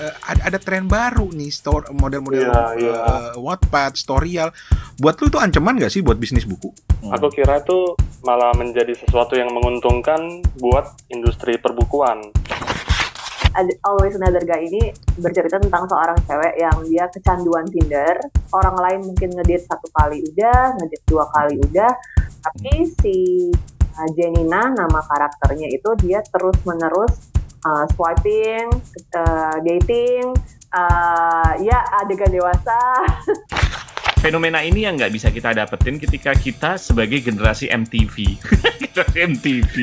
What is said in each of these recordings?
uh, ada, ada tren baru nih store model-model Iya, iya. uh, Wattpad, Storyal. Buat lu itu ancaman gak sih buat bisnis buku? Aku kira itu malah menjadi sesuatu yang menguntungkan buat industri perbukuan. Ada Always Another Guy ini bercerita tentang seorang cewek yang dia kecanduan Tinder. Orang lain mungkin ngedate satu kali udah, ngedate dua kali udah, tapi si uh, Jenina nama karakternya itu dia terus menerus uh, swiping, uh, dating, uh, ya adegan dewasa. Fenomena ini yang nggak bisa kita dapetin ketika kita sebagai generasi MTV. generasi MTV.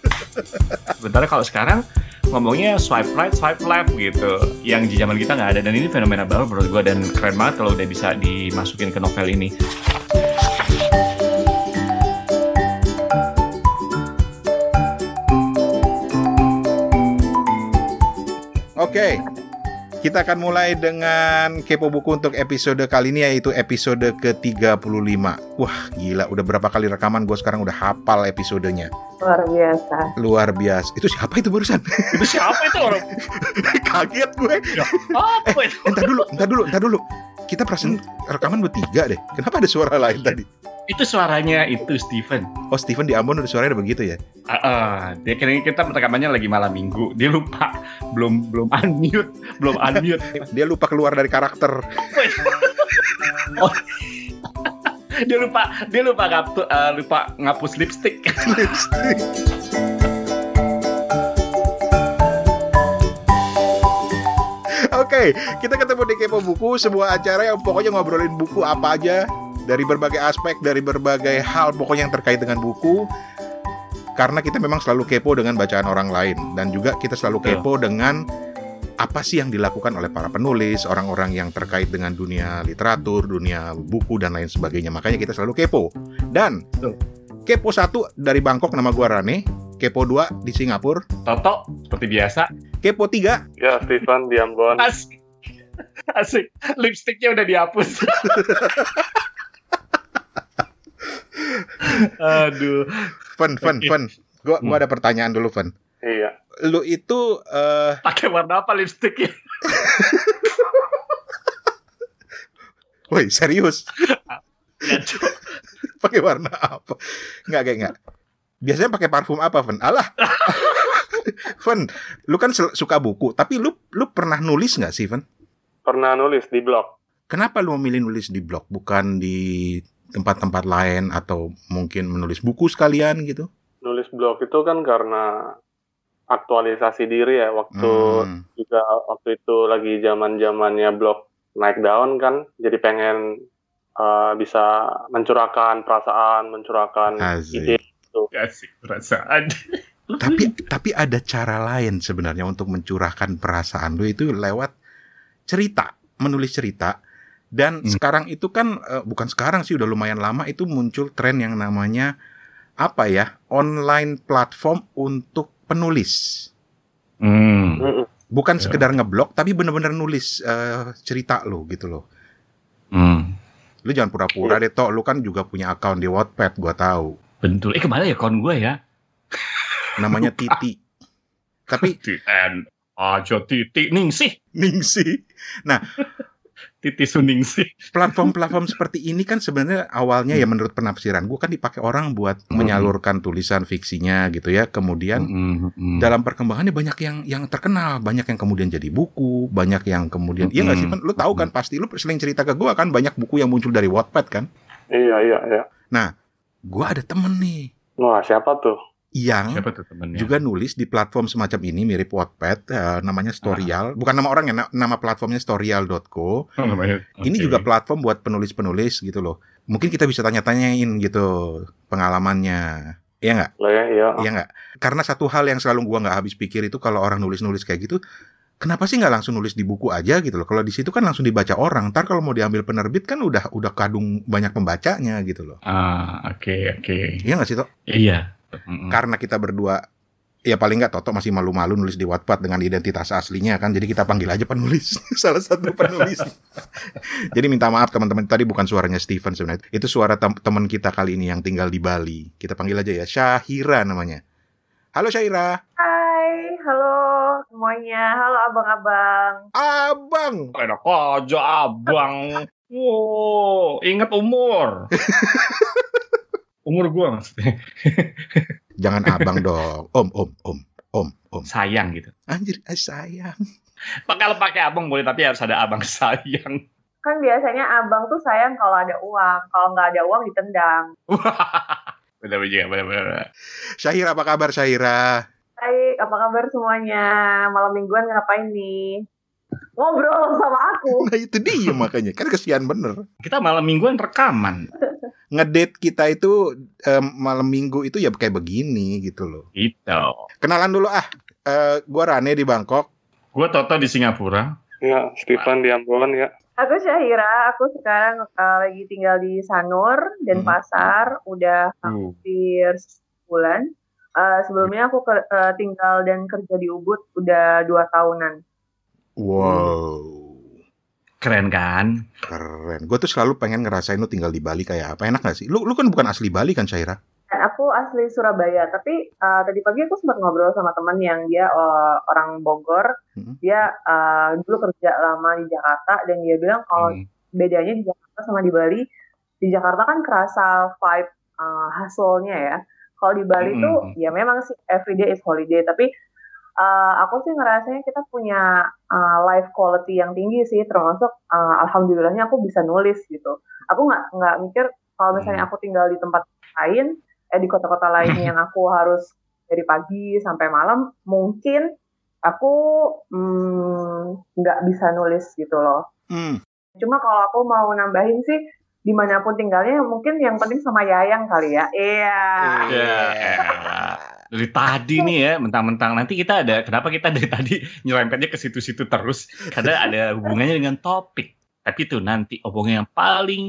Sementara kalau sekarang ngomongnya swipe right, swipe left gitu. Yang di zaman kita nggak ada dan ini fenomena baru menurut gue dan keren banget kalau udah bisa dimasukin ke novel ini. Oke. Kita akan mulai dengan kepo buku untuk episode kali ini yaitu episode ke-35. Wah, gila udah berapa kali rekaman gue sekarang udah hafal episodenya. Luar biasa. Luar biasa. Itu siapa itu barusan? Itu siapa itu orang? Kaget gue. Apa itu? Entar dulu, entar dulu, entar dulu. Kita perasaan rekaman bertiga deh. Kenapa ada suara lain tadi? Itu suaranya itu Steven. Oh, Steven di Ambon udah suaranya udah begitu ya? Ah, ah. dia kira kita rekamannya lagi malam minggu. Dia lupa belum belum unmute, belum unmute. Dia lupa keluar dari karakter. Oh. dia lupa dia lupa ngapus lupa ngapus lipstick. Lipstick. Oke, kita ketemu di Kepo Buku, sebuah acara yang pokoknya ngobrolin buku apa aja dari berbagai aspek, dari berbagai hal pokoknya yang terkait dengan buku. Karena kita memang selalu kepo dengan bacaan orang lain dan juga kita selalu kepo dengan apa sih yang dilakukan oleh para penulis, orang-orang yang terkait dengan dunia literatur, dunia buku dan lain sebagainya. Makanya kita selalu kepo. Dan kepo satu dari Bangkok nama gua Rane, kepo dua di Singapura, Toto seperti biasa. Kepo tiga Ya, Stephen di Ambon. Asik. Asik. Lipsticknya udah dihapus. Aduh. Fen, Fen, Oke. Fen. Gua, gua Hmm. ada pertanyaan dulu, Fen. Iya. Lu itu eh Pakai warna apa lipsticknya? woi, serius? Pakai warna apa? Enggak, kayak enggak. Biasanya pakai parfum apa, Fen? Alah. Fen, lu kan suka buku, tapi lu lu pernah nulis nggak sih, Fen? Pernah nulis di blog. Kenapa lu memilih nulis di blog bukan di tempat-tempat lain atau mungkin menulis buku sekalian gitu? Nulis blog itu kan karena aktualisasi diri ya. Waktu Hmm. juga waktu itu lagi zaman zamannya blog naik daun kan. Jadi pengen uh, bisa mencurahkan perasaan, mencurahkan Asik. ide. Asik perasaan. tapi tapi ada cara lain sebenarnya untuk mencurahkan perasaan lu itu lewat cerita menulis cerita dan Hmm. sekarang itu kan eh, bukan sekarang sih udah lumayan lama itu muncul tren yang namanya apa ya online platform untuk penulis Hmm. Mm-mm. bukan Ya. sekedar ngeblok tapi bener-bener nulis eh, cerita lu gitu loh Hmm. lu jangan pura-pura deh toh lu kan juga punya account di Wattpad gua tahu Bentul. Eh ke mana ya kawan gue ya? Namanya Titi tapi TN. Aja titik ningsih. Ningsi Titi suningsih. platform-platform seperti ini kan sebenarnya awalnya ya menurut penafsiran gue kan dipakai orang buat Hmm. menyalurkan tulisan fiksinya gitu ya. Kemudian Hmm. dalam perkembangannya banyak yang yang terkenal, banyak yang kemudian jadi buku, banyak yang kemudian iya nggak sih, Hmm. Lu tahu kan pasti lu sering cerita ke gue kan banyak buku yang muncul dari Wattpad kan. Iya, iya, iya. Gue ada temen nih Wah, siapa tuh? Yang Siapa tuh temennya? juga nulis di platform semacam ini mirip Wattpad, eh, namanya Storyal. Bukan nama orang ya, na- nama platformnya storyal.co. Oh, namanya. Ini juga platform buat penulis-penulis gitu loh. Mungkin kita bisa tanya-tanyain gitu pengalamannya. Iya nggak? Ya, iya. Iya nggak? Karena satu hal yang selalu gua nggak habis pikir itu kalau orang nulis-nulis kayak gitu, kenapa sih nggak langsung nulis di buku aja gitu loh? Kalau di situ kan langsung dibaca orang. Ntar kalau mau diambil penerbit kan udah udah kadung banyak pembacanya gitu loh. Ah, oke, oke. Iya nggak sih toh? Iya. Karena kita berdua ya paling nggak Toto masih malu-malu nulis di Wattpad dengan identitas aslinya kan jadi kita panggil aja penulis salah satu penulis jadi minta maaf teman-teman tadi bukan suaranya Steven sebenarnya itu suara tem- teman kita kali ini yang tinggal di Bali kita panggil aja ya Syahira namanya halo Syahira Hai, halo semuanya. Halo abang-abang. Abang. Enak aja abang. Wow, ingat umur. Umur gua maksudnya. Jangan abang dong. Om, om, om, om, om. Sayang gitu. Anjir, ah, sayang. Kalau pakai abang boleh, tapi harus ada abang sayang. Kan biasanya abang tuh sayang kalau ada uang. Kalau nggak ada uang ditendang. bener juga, bener bener. Syahira apa kabar Syahira? Baik, apa kabar semuanya? Malam mingguan ngapain nih? Ngobrol sama aku. Nah itu dia makanya. Kan kesian bener. Kita malam mingguan rekaman. Ngedate kita itu em, malam minggu itu ya kayak begini gitu loh. Gitu. Kenalan dulu ah. Eh, gua Rane di Bangkok. Gua Toto di Singapura. Ya, Stephen di Ambon ya. Aku Syahira, aku sekarang uh, lagi tinggal di Sanur dan Hmm. Pasar, udah Uh. hampir sebulan. Uh, sebelumnya aku ke- uh, tinggal dan kerja di Ubud udah dua tahunan. Wow. Keren kan? Keren. Gue tuh selalu pengen ngerasain lu tinggal di Bali kayak apa. Enak gak sih? Lu lu kan bukan asli Bali kan Syahira? Dan aku asli Surabaya, tapi uh, tadi pagi aku sempat ngobrol sama teman yang dia uh, orang Bogor. Hmm. Dia uh, dulu kerja lama di Jakarta dan dia bilang kalau Hmm. bedanya di Jakarta sama di Bali, di Jakarta kan kerasa vibe uh, hustle-nya ya. Kalau di Bali Mm-mm. tuh ya memang sih everyday is holiday, tapi uh, aku sih ngerasanya kita punya uh, life quality yang tinggi sih, termasuk uh, alhamdulillahnya aku bisa nulis gitu. Aku nggak nggak mikir kalau misalnya aku tinggal di tempat lain, eh di kota-kota lain yang aku harus dari pagi sampai malam, mungkin aku mm, nggak bisa nulis gitu loh. Hmm. Cuma kalau aku mau nambahin sih di mana pun tinggalnya mungkin yang penting sama Yayang kali ya. Iya. Ya, elah. Dari tadi nih ya, mentang-mentang nanti kita ada, kenapa kita dari tadi nyerempetnya ke situ-situ terus? Karena ada hubungannya dengan topik. Tapi itu nanti obongnya yang paling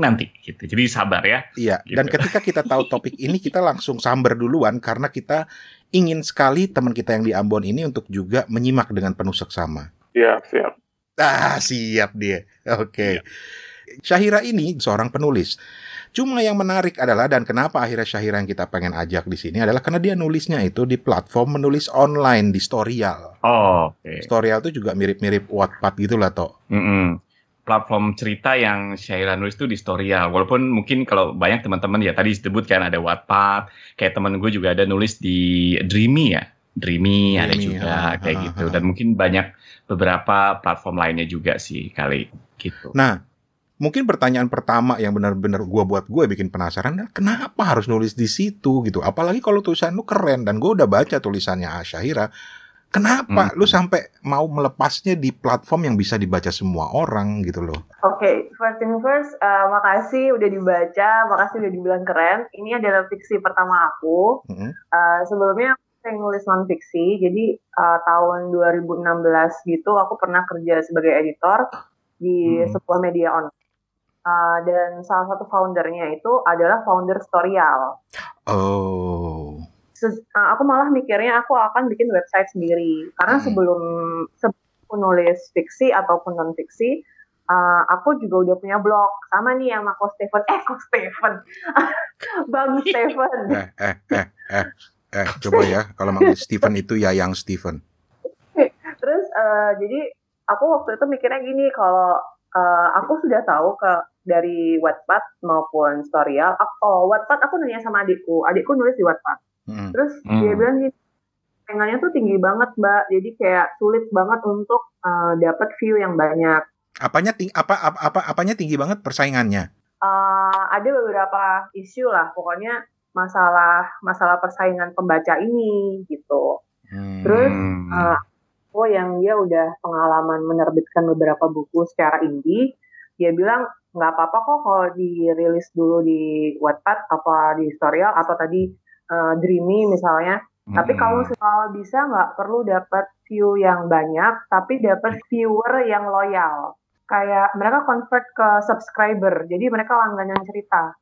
nanti gitu. Jadi sabar ya. Iya, Gitu. dan ketika kita tahu topik ini kita langsung samber duluan karena kita ingin sekali teman kita yang di Ambon ini untuk juga menyimak dengan penuh seksama. Siap, siap. Ah, siap dia. Oke. Syahira ini seorang penulis. Cuma yang menarik adalah dan kenapa akhirnya Syahira yang kita pengen ajak di sini adalah karena dia nulisnya itu di platform menulis online di Storyal. Oh, oke. Storyal itu juga mirip-mirip Wattpad gitu lah, Tok. Mm-mm. Platform cerita yang Syaira nulis itu di Storyal. Walaupun mungkin kalau banyak teman-teman ya tadi disebutkan ada Wattpad, kayak temen gue juga ada nulis di Dreamy ya. Dreamy, ada Dreamy, juga ha, kayak ha, gitu. ha. Dan mungkin banyak beberapa platform lainnya juga sih kali gitu. Nah, mungkin pertanyaan pertama yang benar-benar gua buat gue bikin penasaran adalah kenapa harus nulis di situ gitu. Apalagi kalau tulisan lu keren dan gue udah baca tulisannya Syahira. Kenapa Hmm. lu sampai mau melepasnya di platform yang bisa dibaca semua orang gitu loh? Oke, first thing first, uh, makasih udah dibaca, makasih udah dibilang keren. Ini adalah fiksi pertama aku. Mm-mm. Uh, sebelumnya aku sering nulis non fiksi, jadi uh, tahun 2016 gitu aku pernah kerja sebagai editor di Hmm. sebuah media online. Uh, dan salah satu foundernya itu adalah founder Storyal. Oh. Se- uh, aku malah mikirnya aku akan bikin website sendiri karena Hmm. sebelum sebelum nulis fiksi ataupun non fiksi uh, aku juga udah punya blog sama nih sama Ko Stephen eh Ko Stephen Bang Stephen Eh, eh, eh, eh, eh, coba ya kalau manggil Steven itu ya yang Steven. terus uh, jadi aku waktu itu mikirnya gini kalau uh, aku sudah tahu ke dari Wattpad maupun Storyal oh Wattpad aku nanya sama adikku adikku nulis di Wattpad Mm. Terus Hmm. dia bilang gini, saingannya tuh tinggi banget mbak, jadi kayak sulit banget untuk uh, dapat view yang banyak. Apanya ting apa, apa apa apanya tinggi banget persaingannya? Uh, ada beberapa isu lah, pokoknya masalah masalah persaingan pembaca ini gitu. Hmm. Terus, Hmm. uh, Oh yang dia udah pengalaman menerbitkan beberapa buku secara indie, dia bilang nggak apa-apa kok kalau dirilis dulu di Wattpad apa di Storyal atau tadi uh, Dreamy misalnya. Tapi Mm-mm. kalau soal bisa nggak perlu dapat view yang banyak, tapi dapat viewer yang loyal. Kayak mereka convert ke subscriber, jadi mereka langganan cerita.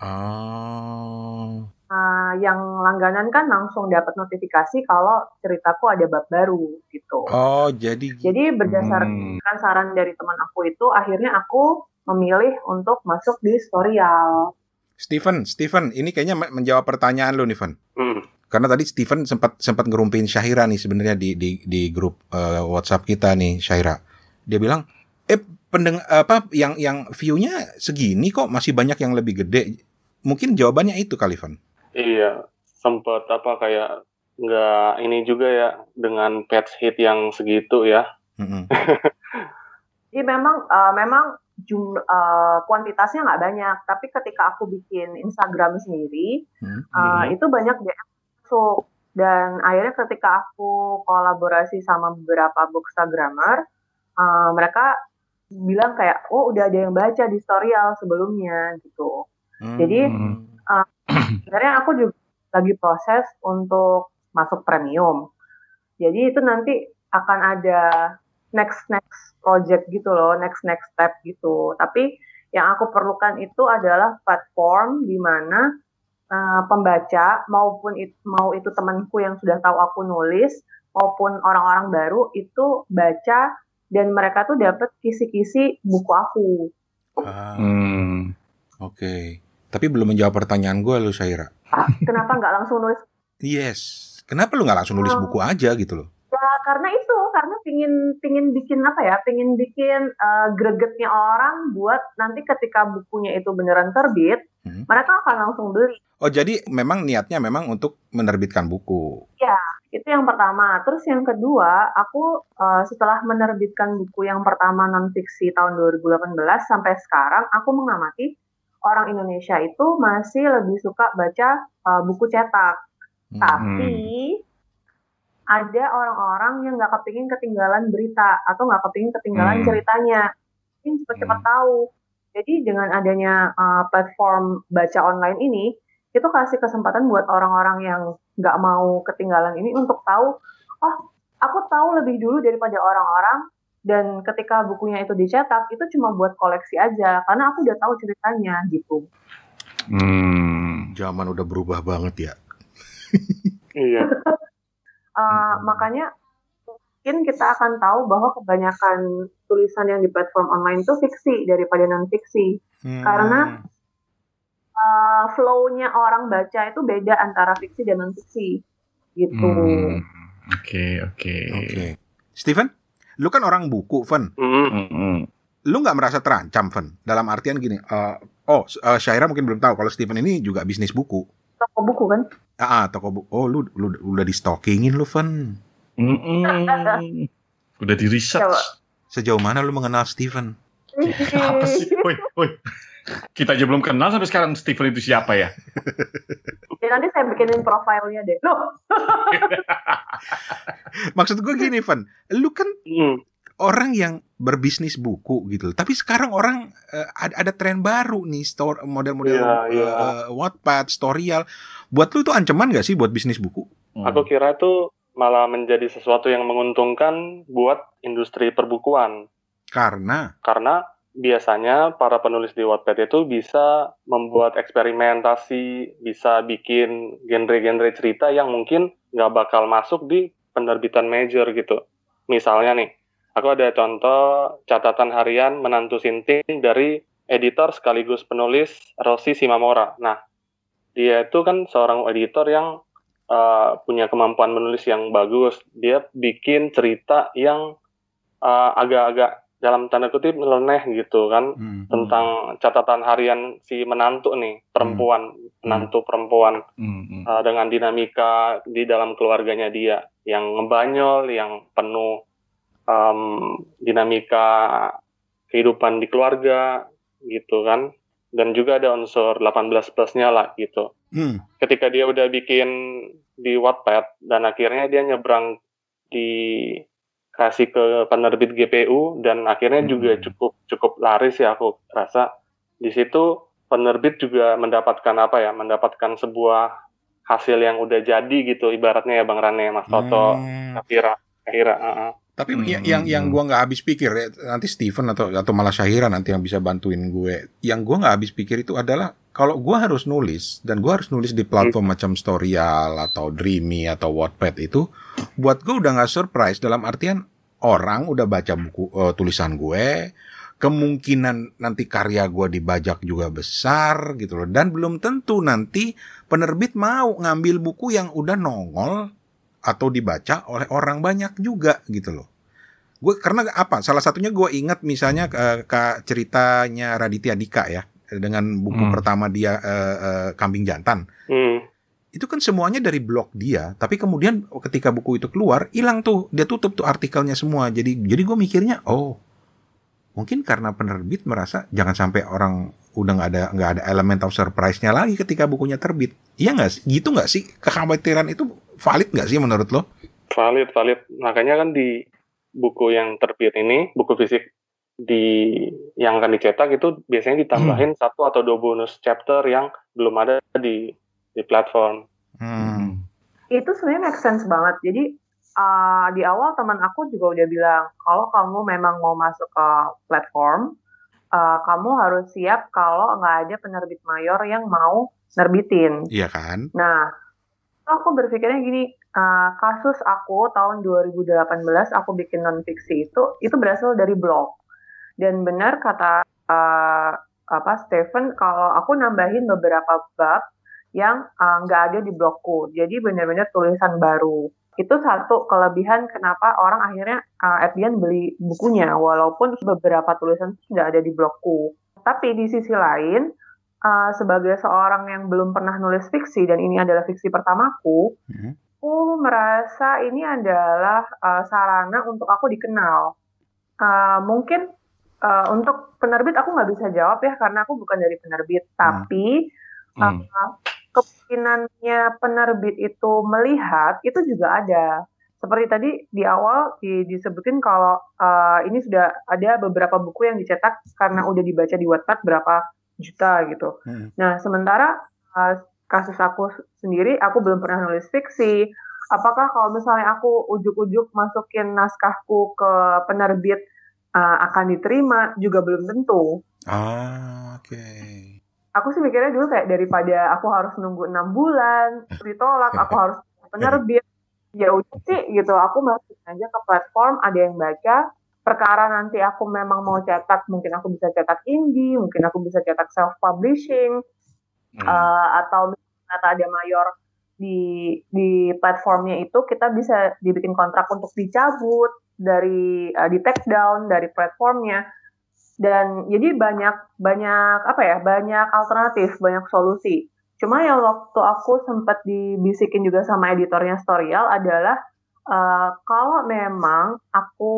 Oh. Nah, yang langganan kan langsung dapat notifikasi kalau ceritaku ada bab baru gitu. Oh, jadi Jadi berdasarkan Hmm. saran dari teman aku itu, akhirnya aku memilih untuk masuk di Storyal. Steven, Steven, ini kayaknya me- menjawab pertanyaan lu nih, Van. Hmm. Karena tadi Steven sempat sempat ngerumpiin Syahira nih sebenarnya di di di grup eh, WhatsApp kita nih Syahira. Dia bilang, "Eh, pendeng apa yang yang view-nya segini kok masih banyak yang lebih gede." Mungkin jawabannya itu kali, Van. Iya, sempat apa kayak nggak ini juga ya dengan patch hit yang segitu ya. Mm-mm. Jadi memang eh, memang jumlah eh, kuantitasnya nggak banyak, tapi ketika aku bikin Instagram sendiri, Hmm. Mhm. itu banyak DM masuk. Dan akhirnya ketika aku kolaborasi sama beberapa bookstagrammer, eh, mereka bilang kayak, oh udah ada yang baca di storyal sebelumnya gitu. Jadi, Hmm. Sebenarnya aku juga lagi proses untuk masuk premium. Jadi itu nanti akan ada next next project gitu loh, next next step gitu. Tapi yang aku perlukan itu adalah platform di mana uh, pembaca maupun it- mau itu temanku yang sudah tahu aku nulis maupun orang-orang baru itu baca dan mereka tuh dapat kisi-kisi buku aku. Ah, Hmm. Oke. Tapi belum menjawab pertanyaan gue lu Syahira. Ah, Kenapa nggak langsung nulis Yes. Kenapa lu nggak langsung nulis buku aja gitu loh? Ya karena itu, karena pingin pingin bikin apa ya, pingin bikin eh, gregetnya orang buat nanti ketika bukunya itu beneran terbit, Hmm. mereka akan langsung beli. Oh jadi memang niatnya memang untuk menerbitkan buku. Itu yang pertama. Terus yang kedua, aku eh, setelah menerbitkan buku yang pertama non fiksi tahun 2018 sampai sekarang, aku mengamati orang Indonesia itu masih lebih suka baca eh, buku cetak. Hmm. Tapi ada orang-orang yang nggak kepingin ketinggalan berita atau nggak kepingin ketinggalan Hmm. ceritanya, ingin cepat-cepat tahu. Jadi dengan adanya uh, platform baca online ini, itu kasih kesempatan buat orang-orang yang nggak mau ketinggalan ini untuk tahu, oh aku tahu lebih dulu daripada orang-orang. Dan ketika bukunya itu dicetak, itu cuma buat koleksi aja, karena aku udah tahu ceritanya gitu. Hmm. Zaman udah berubah banget ya. Iya. Uh, makanya mungkin kita akan tahu bahwa kebanyakan tulisan yang di platform online itu fiksi daripada non fiksi. Hmm. Karena Uh, flow-nya orang baca itu beda antara fiksi dan non fiksi gitu. Hmm. Oke, oke. Oke. Steven, lu kan orang buku. Mm. Hmm. Lu nggak merasa terancam, Van? Dalam artian gini, eh, oh, uh, Syaira mungkin belum tahu kalau Steven ini juga bisnis buku. Toko buku kan? Ah, ah, toko buku. Oh, lu, lu udah di stockingin lu, Van. Mm-mm. Udah di research. Coba. Sejauh mana lu mengenal Steven? Apa sih? Woi, woi. Kita aja belum kenal sampai sekarang Steven itu siapa ya? Ya, nanti saya bikinin profilnya deh. Loh, Maksud gue gini, Van. Lu kan Mm. Orang yang berbisnis buku gitu. Tapi sekarang orang eh, ada, ada tren baru nih, store model-model Iya, iya. eh, Wattpad, Storyal. Buat lu itu ancaman gak sih buat bisnis buku? Hmm. Aku kira itu malah menjadi sesuatu yang menguntungkan buat industri perbukuan. Karena Karena biasanya para penulis di Wattpad itu bisa membuat eksperimentasi, bisa bikin genre-genre cerita yang mungkin nggak bakal masuk di penerbitan major gitu. Misalnya nih, aku ada contoh catatan harian menantu Sinting dari editor sekaligus penulis Rossi Simamora. Nah, dia itu kan seorang editor yang uh, punya kemampuan menulis yang bagus. Dia bikin cerita yang uh, agak-agak dalam tanda kutip nyeleneh gitu kan hmm, tentang catatan harian si menantu nih perempuan menantu perempuan Hmm, hmm. uh, dengan dinamika di dalam keluarganya dia yang ngebanyol yang penuh um, dinamika kehidupan di keluarga gitu kan dan juga ada unsur 18 plusnya lah gitu hmm, ketika dia udah bikin di Wattpad dan akhirnya dia nyebrang dikasih ke penerbit GPU dan akhirnya juga Hmm. cukup cukup laris ya aku rasa di situ penerbit juga mendapatkan apa ya mendapatkan sebuah hasil yang udah jadi gitu ibaratnya ya Bang Rane Mas Toto Hmm. Kafira Kafira uh-uh. Tapi Hmm, ya- yang yang hmm. gua nggak habis pikir ya, nanti Steven atau atau malah Syahira nanti yang bisa bantuin gue. Yang gua nggak habis pikir itu adalah kalau gua harus nulis dan gua harus nulis di platform macam Storyal atau Dreamy atau Wattpad itu, buat gue udah nggak surprise dalam artian orang udah baca buku eh, tulisan gue, kemungkinan nanti karya gue dibajak juga besar gitu loh dan belum tentu nanti penerbit mau ngambil buku yang udah nongol atau dibaca oleh orang banyak juga gitu loh gue karena apa salah satunya gue ingat misalnya uh, ke ceritanya Raditya Dika ya dengan buku Hmm. pertama dia uh, uh, kambing jantan Hmm. itu kan semuanya dari blog dia tapi kemudian ketika buku itu keluar hilang tuh dia tutup tuh artikelnya semua jadi jadi gue mikirnya oh mungkin karena penerbit merasa jangan sampai orang udah nggak ada nggak ada elemen of surprise-nya lagi ketika bukunya terbit iya nggak sih gitu nggak sih kekhawatiran itu valid nggak sih menurut lo Valid, valid. Makanya kan di buku yang terbit ini, buku fisik di yang akan dicetak itu biasanya ditambahin satu atau dua bonus chapter yang belum ada di di platform. hmm. itu sebenarnya make sense banget. Jadi uh, di awal teman aku juga udah bilang kalau kamu memang mau masuk ke platform, uh, kamu harus siap kalau nggak ada penerbit mayor yang mau nerbitin. iya kan Nah, aku berpikirnya gini, uh, kasus aku tahun 2018 aku bikin non fiksi itu itu berasal dari blog. Dan benar kata uh, apa Stephen kalau aku nambahin beberapa bab yang uh, nggak ada di blogku. Jadi benar-benar tulisan baru. Itu satu kelebihan kenapa orang akhirnya uh, beli bukunya walaupun beberapa tulisan sudah ada di blogku. Tapi di sisi lain uh, sebagai seorang yang belum pernah nulis fiksi dan ini adalah fiksi pertamaku, Mhm. Aku merasa ini adalah uh, sarana untuk aku dikenal. Uh, mungkin uh, untuk penerbit aku nggak bisa jawab ya karena aku bukan dari penerbit, tapi Hmm. uh, kemungkinannya penerbit itu melihat itu juga ada. Seperti tadi di awal di- disebutin kalau uh, ini sudah ada beberapa buku yang dicetak karena udah dibaca di Wattpad berapa juta gitu. Hmm. Nah, sementara uh, kasus aku sendiri, aku belum pernah nulis fiksi. Apakah kalau misalnya aku ujuk-ujuk masukin naskahku ke penerbit uh, akan diterima? Juga belum tentu. ah oke Aku sih mikirnya dulu kayak daripada aku harus nunggu enam bulan ditolak, aku harus penerbit. Ya udah sih gitu, aku masukin aja ke platform, ada yang baca. Perkara nanti aku memang mau cetak, mungkin aku bisa cetak indie, mungkin aku bisa cetak self publishing, Hmm. Eh, atau ternyata ada mayor di di platformnya itu kita bisa dibikin kontrak untuk dicabut dari eh, di take down dari platformnya dan jadi banyak banyak apa ya banyak alternatif banyak solusi cuma yang waktu aku sempat dibisikin juga sama editornya Storyal adalah eh, kalau memang aku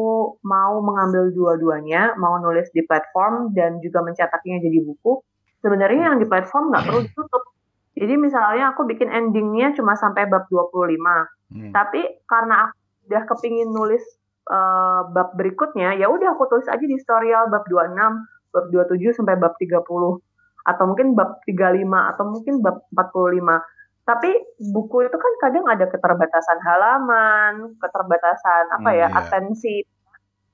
mau mengambil dua-duanya mau nulis di platform dan juga mencetaknya jadi buku sebenarnya yang di platform nggak perlu ditutup. Jadi misalnya aku bikin endingnya cuma sampai bab 25. Hmm. Tapi karena aku udah kepingin nulis eh, bab berikutnya, ya udah aku tulis aja di storyal bab 26, bab 27 sampai bab 30 atau mungkin bab 35 atau mungkin bab 45. Tapi buku itu kan kadang ada keterbatasan halaman, keterbatasan apa Hmm, ya, iya. atensi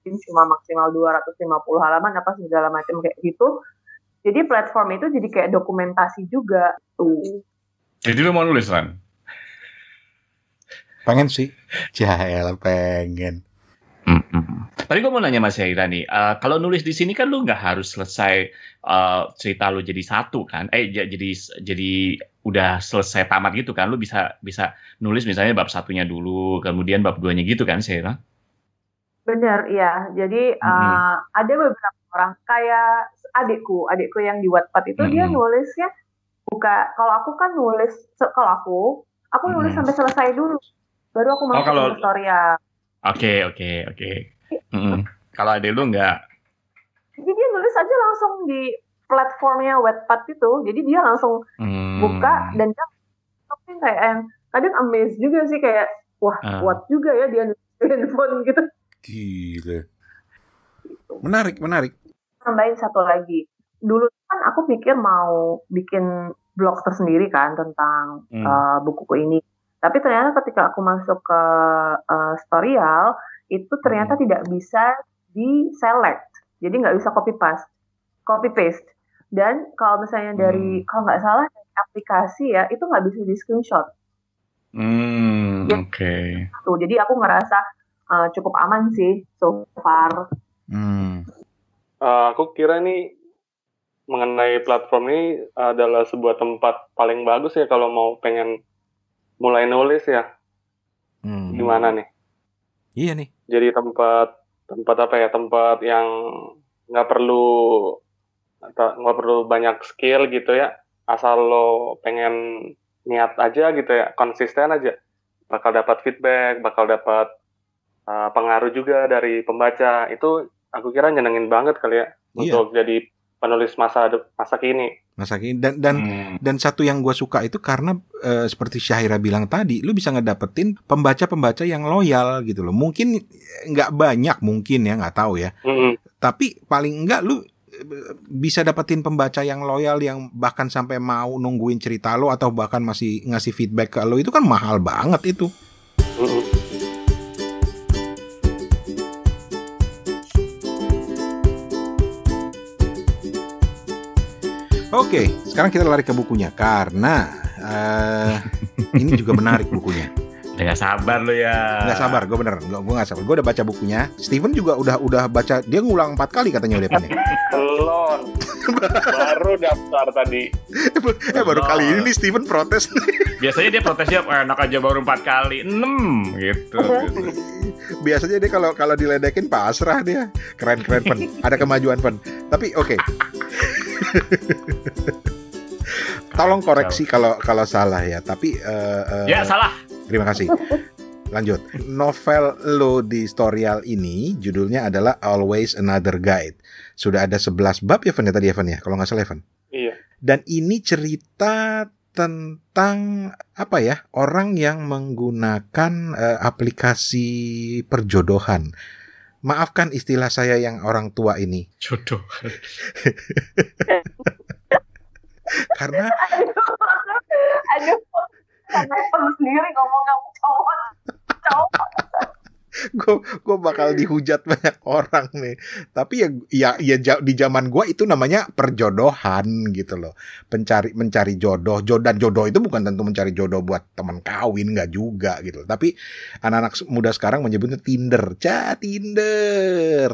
cuma maksimal 250 halaman apa segala macam kayak gitu. Jadi platform itu jadi kayak dokumentasi juga tuh. Jadi lu mau nulis Ran? pengen sih jahel pengen. Tadi gue mau nanya Mas Yaira nih, eh, kalau nulis di sini kan lu nggak harus selesai eh, cerita lu jadi satu kan? Eh jadi jadi udah selesai tamat gitu kan? Lu bisa bisa nulis misalnya bab satunya dulu, kemudian bab duanya gitu kan, Yaira? Bener, iya. Jadi uh, ada beberapa orang kayak adikku, adikku yang di Wattpad itu dia Mhm. nulisnya buka. Kalau aku kan nulis, kalau aku, aku nulis Mhm. sampai selesai dulu, baru aku masuk kalau- ke tutorial. Oke oke oke. Mm-mm. Kalau ada lu nggak? Jadi dia nulis aja langsung di platformnya Wattpad itu. Jadi dia langsung Hmm. buka dan dia kayak kadang amazed juga sih kayak wah Ah. kuat juga ya dia nulis di handphone gitu. Gila menarik menarik tambahin satu lagi. Dulu kan aku pikir mau bikin blog tersendiri kan tentang Hmm. uh, bukuku ini. Tapi ternyata ketika aku masuk ke uh, Storyal, itu ternyata Hmm. tidak bisa di select. Jadi nggak bisa copy paste, copy paste. Dan kalau misalnya dari kalau nggak salah dari aplikasi ya, itu nggak bisa di screenshot. Hmm, Ya. oke. Tuh, jadi aku ngerasa uh, cukup aman sih so far. hmm. Eh, aku kira ini mengenai platform ini adalah sebuah tempat paling bagus ya kalau mau pengen mulai nulis ya. Hmm. Gimana nih? Iya nih. Jadi tempat tempat apa ya? Tempat yang nggak perlu atau nggak perlu banyak skill gitu ya. Asal lo pengen niat aja gitu ya, konsisten aja. Bakal dapat feedback, bakal dapat uh, pengaruh juga dari pembaca. Itu aku kira nyenengin banget kali ya Iya. untuk jadi penulis masa masa kini. Masa kini dan dan Hmm. dan satu yang gue suka itu karena eh, seperti Syahira bilang tadi, lu bisa ngedapetin pembaca-pembaca yang loyal gitu loh. Mungkin eh, nggak banyak mungkin ya nggak tahu ya. Mm-mm. Tapi paling enggak lu eh, bisa dapetin pembaca yang loyal yang bahkan sampai mau nungguin cerita lo atau bahkan masih ngasih feedback ke lo itu kan mahal banget itu. Mm-mm. Oke, sekarang kita lari ke bukunya karena eh, ini juga menarik bukunya. Gak sabar lo ya. Nggak sabar, gue bener, gue gue nggak sabar. Gue udah baca bukunya. Steven juga udah udah baca, dia ngulang empat kali katanya udah nih. Belum. Baru daftar tadi. eh baru kali ini nih Steven protes. Biasanya dia protesnya "Eh, enak aja baru empat kali, enam gitu. gitu. Biasanya dia kalau kalau diledekin pasrah dia. Keren keren pen. Ada kemajuan pen. Tapi oke. Tolong koreksi kalau kalau salah ya. Tapi eh, eh, Ya salah. terima kasih. Lanjut. Novel lo di Storyal ini judulnya adalah Always Another Guide. Sudah ada 11 bab ya Evan ya tadi Evan ya, kalau nggak salah Evan. Iya. Dan ini cerita tentang apa ya orang yang menggunakan eh, aplikasi perjodohan. Maafkan istilah saya yang orang tua ini Jodoh. karena aduh sampai perlu sendiri ngomong kamu cowok cowok gue gue bakal dihujat banyak orang nih. Tapi ya ya ya di zaman gue itu namanya perjodohan gitu loh. Pencari mencari jodoh. Jodoh dan jodoh itu bukan tentu mencari jodoh buat teman kawin nggak juga gitu. Tapi anak-anak muda sekarang menyebutnya Tinder. Ca Tinder.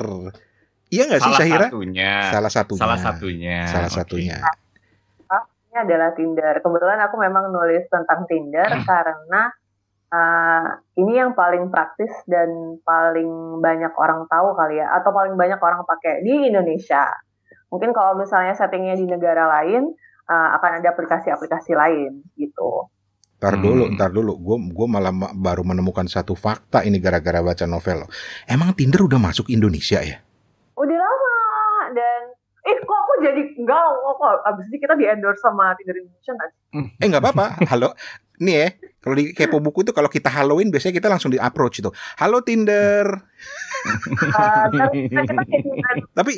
Iya nggak sih Salah Syahira? satunya. Salah satunya. Salah satunya. Salah satunya. ini adalah Tinder. Kebetulan aku memang nulis tentang Tinder karena uh, ini yang paling praktis dan paling banyak orang tahu kali ya, atau paling banyak orang pakai di Indonesia. Mungkin kalau misalnya settingnya di negara lain, uh, akan ada aplikasi-aplikasi lain gitu. Ntar dulu, Hmm. ntar dulu. Gue gue malah ma- baru menemukan satu fakta ini gara-gara baca novel. Emang Tinder udah masuk Indonesia ya? Udah lama dan eh kok aku jadi enggak kok abis ini kita di endorse sama Tinder Indonesia sih? Eh nggak apa-apa. Halo. Nih ya, kalau di kepo buku itu kalau kita Halloween biasanya kita langsung di approach itu. Halo Tinder. Uh, Tapi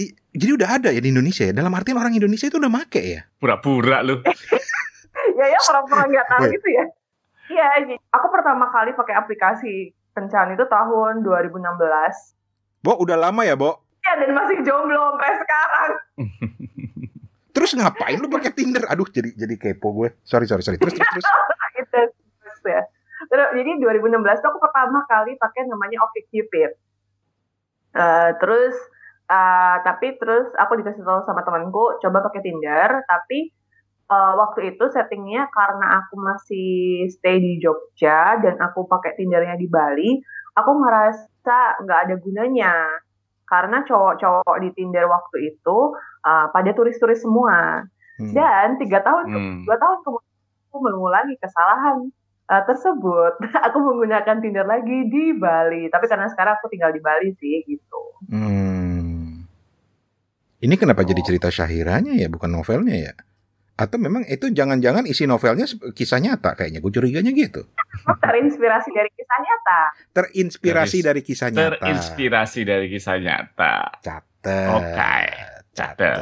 i- jadi udah ada ya di Indonesia ya. Dalam artian orang Indonesia itu udah make ya. Pura-pura lu. ya ya orang-orang nggak tahu Wait. gitu ya iya aku pertama kali pakai aplikasi kencan itu tahun 2016 Bo, udah lama ya, Bo. ya dan masih jomblo sampai sekarang Terus ngapain lu pakai Tinder? Aduh, jadi jadi kepo gue. Sorry, sorry, sorry. Terus terus terus. terus ya Terus, jadi 2016 tuh aku pertama kali pakai namanya OkCupid Eh, terus eh, tapi terus aku dikasih tahu sama temanku coba pakai Tinder tapi eh, waktu itu settingnya karena aku masih stay di Jogja dan aku pakai Tindernya di Bali aku ngerasa nggak ada gunanya karena cowok-cowok di Tinder waktu itu eh, pada turis-turis semua Hmm. dan tiga tahun Hmm. dua tahun kemudian aku mengulangi kesalahan uh, tersebut. aku menggunakan Tinder lagi di Bali. Tapi karena sekarang aku tinggal di Bali sih gitu. Hmm. Ini kenapa jadi cerita Syahiranya ya, bukan novelnya ya? Atau memang itu jangan-jangan isi novelnya kisah nyata kayaknya. Gue curiganya gitu. Terinspirasi dari kisah nyata. Terinspirasi Dari- dari kisah nyata. Terinspirasi dari kisah nyata. Catet. Oke. Catet.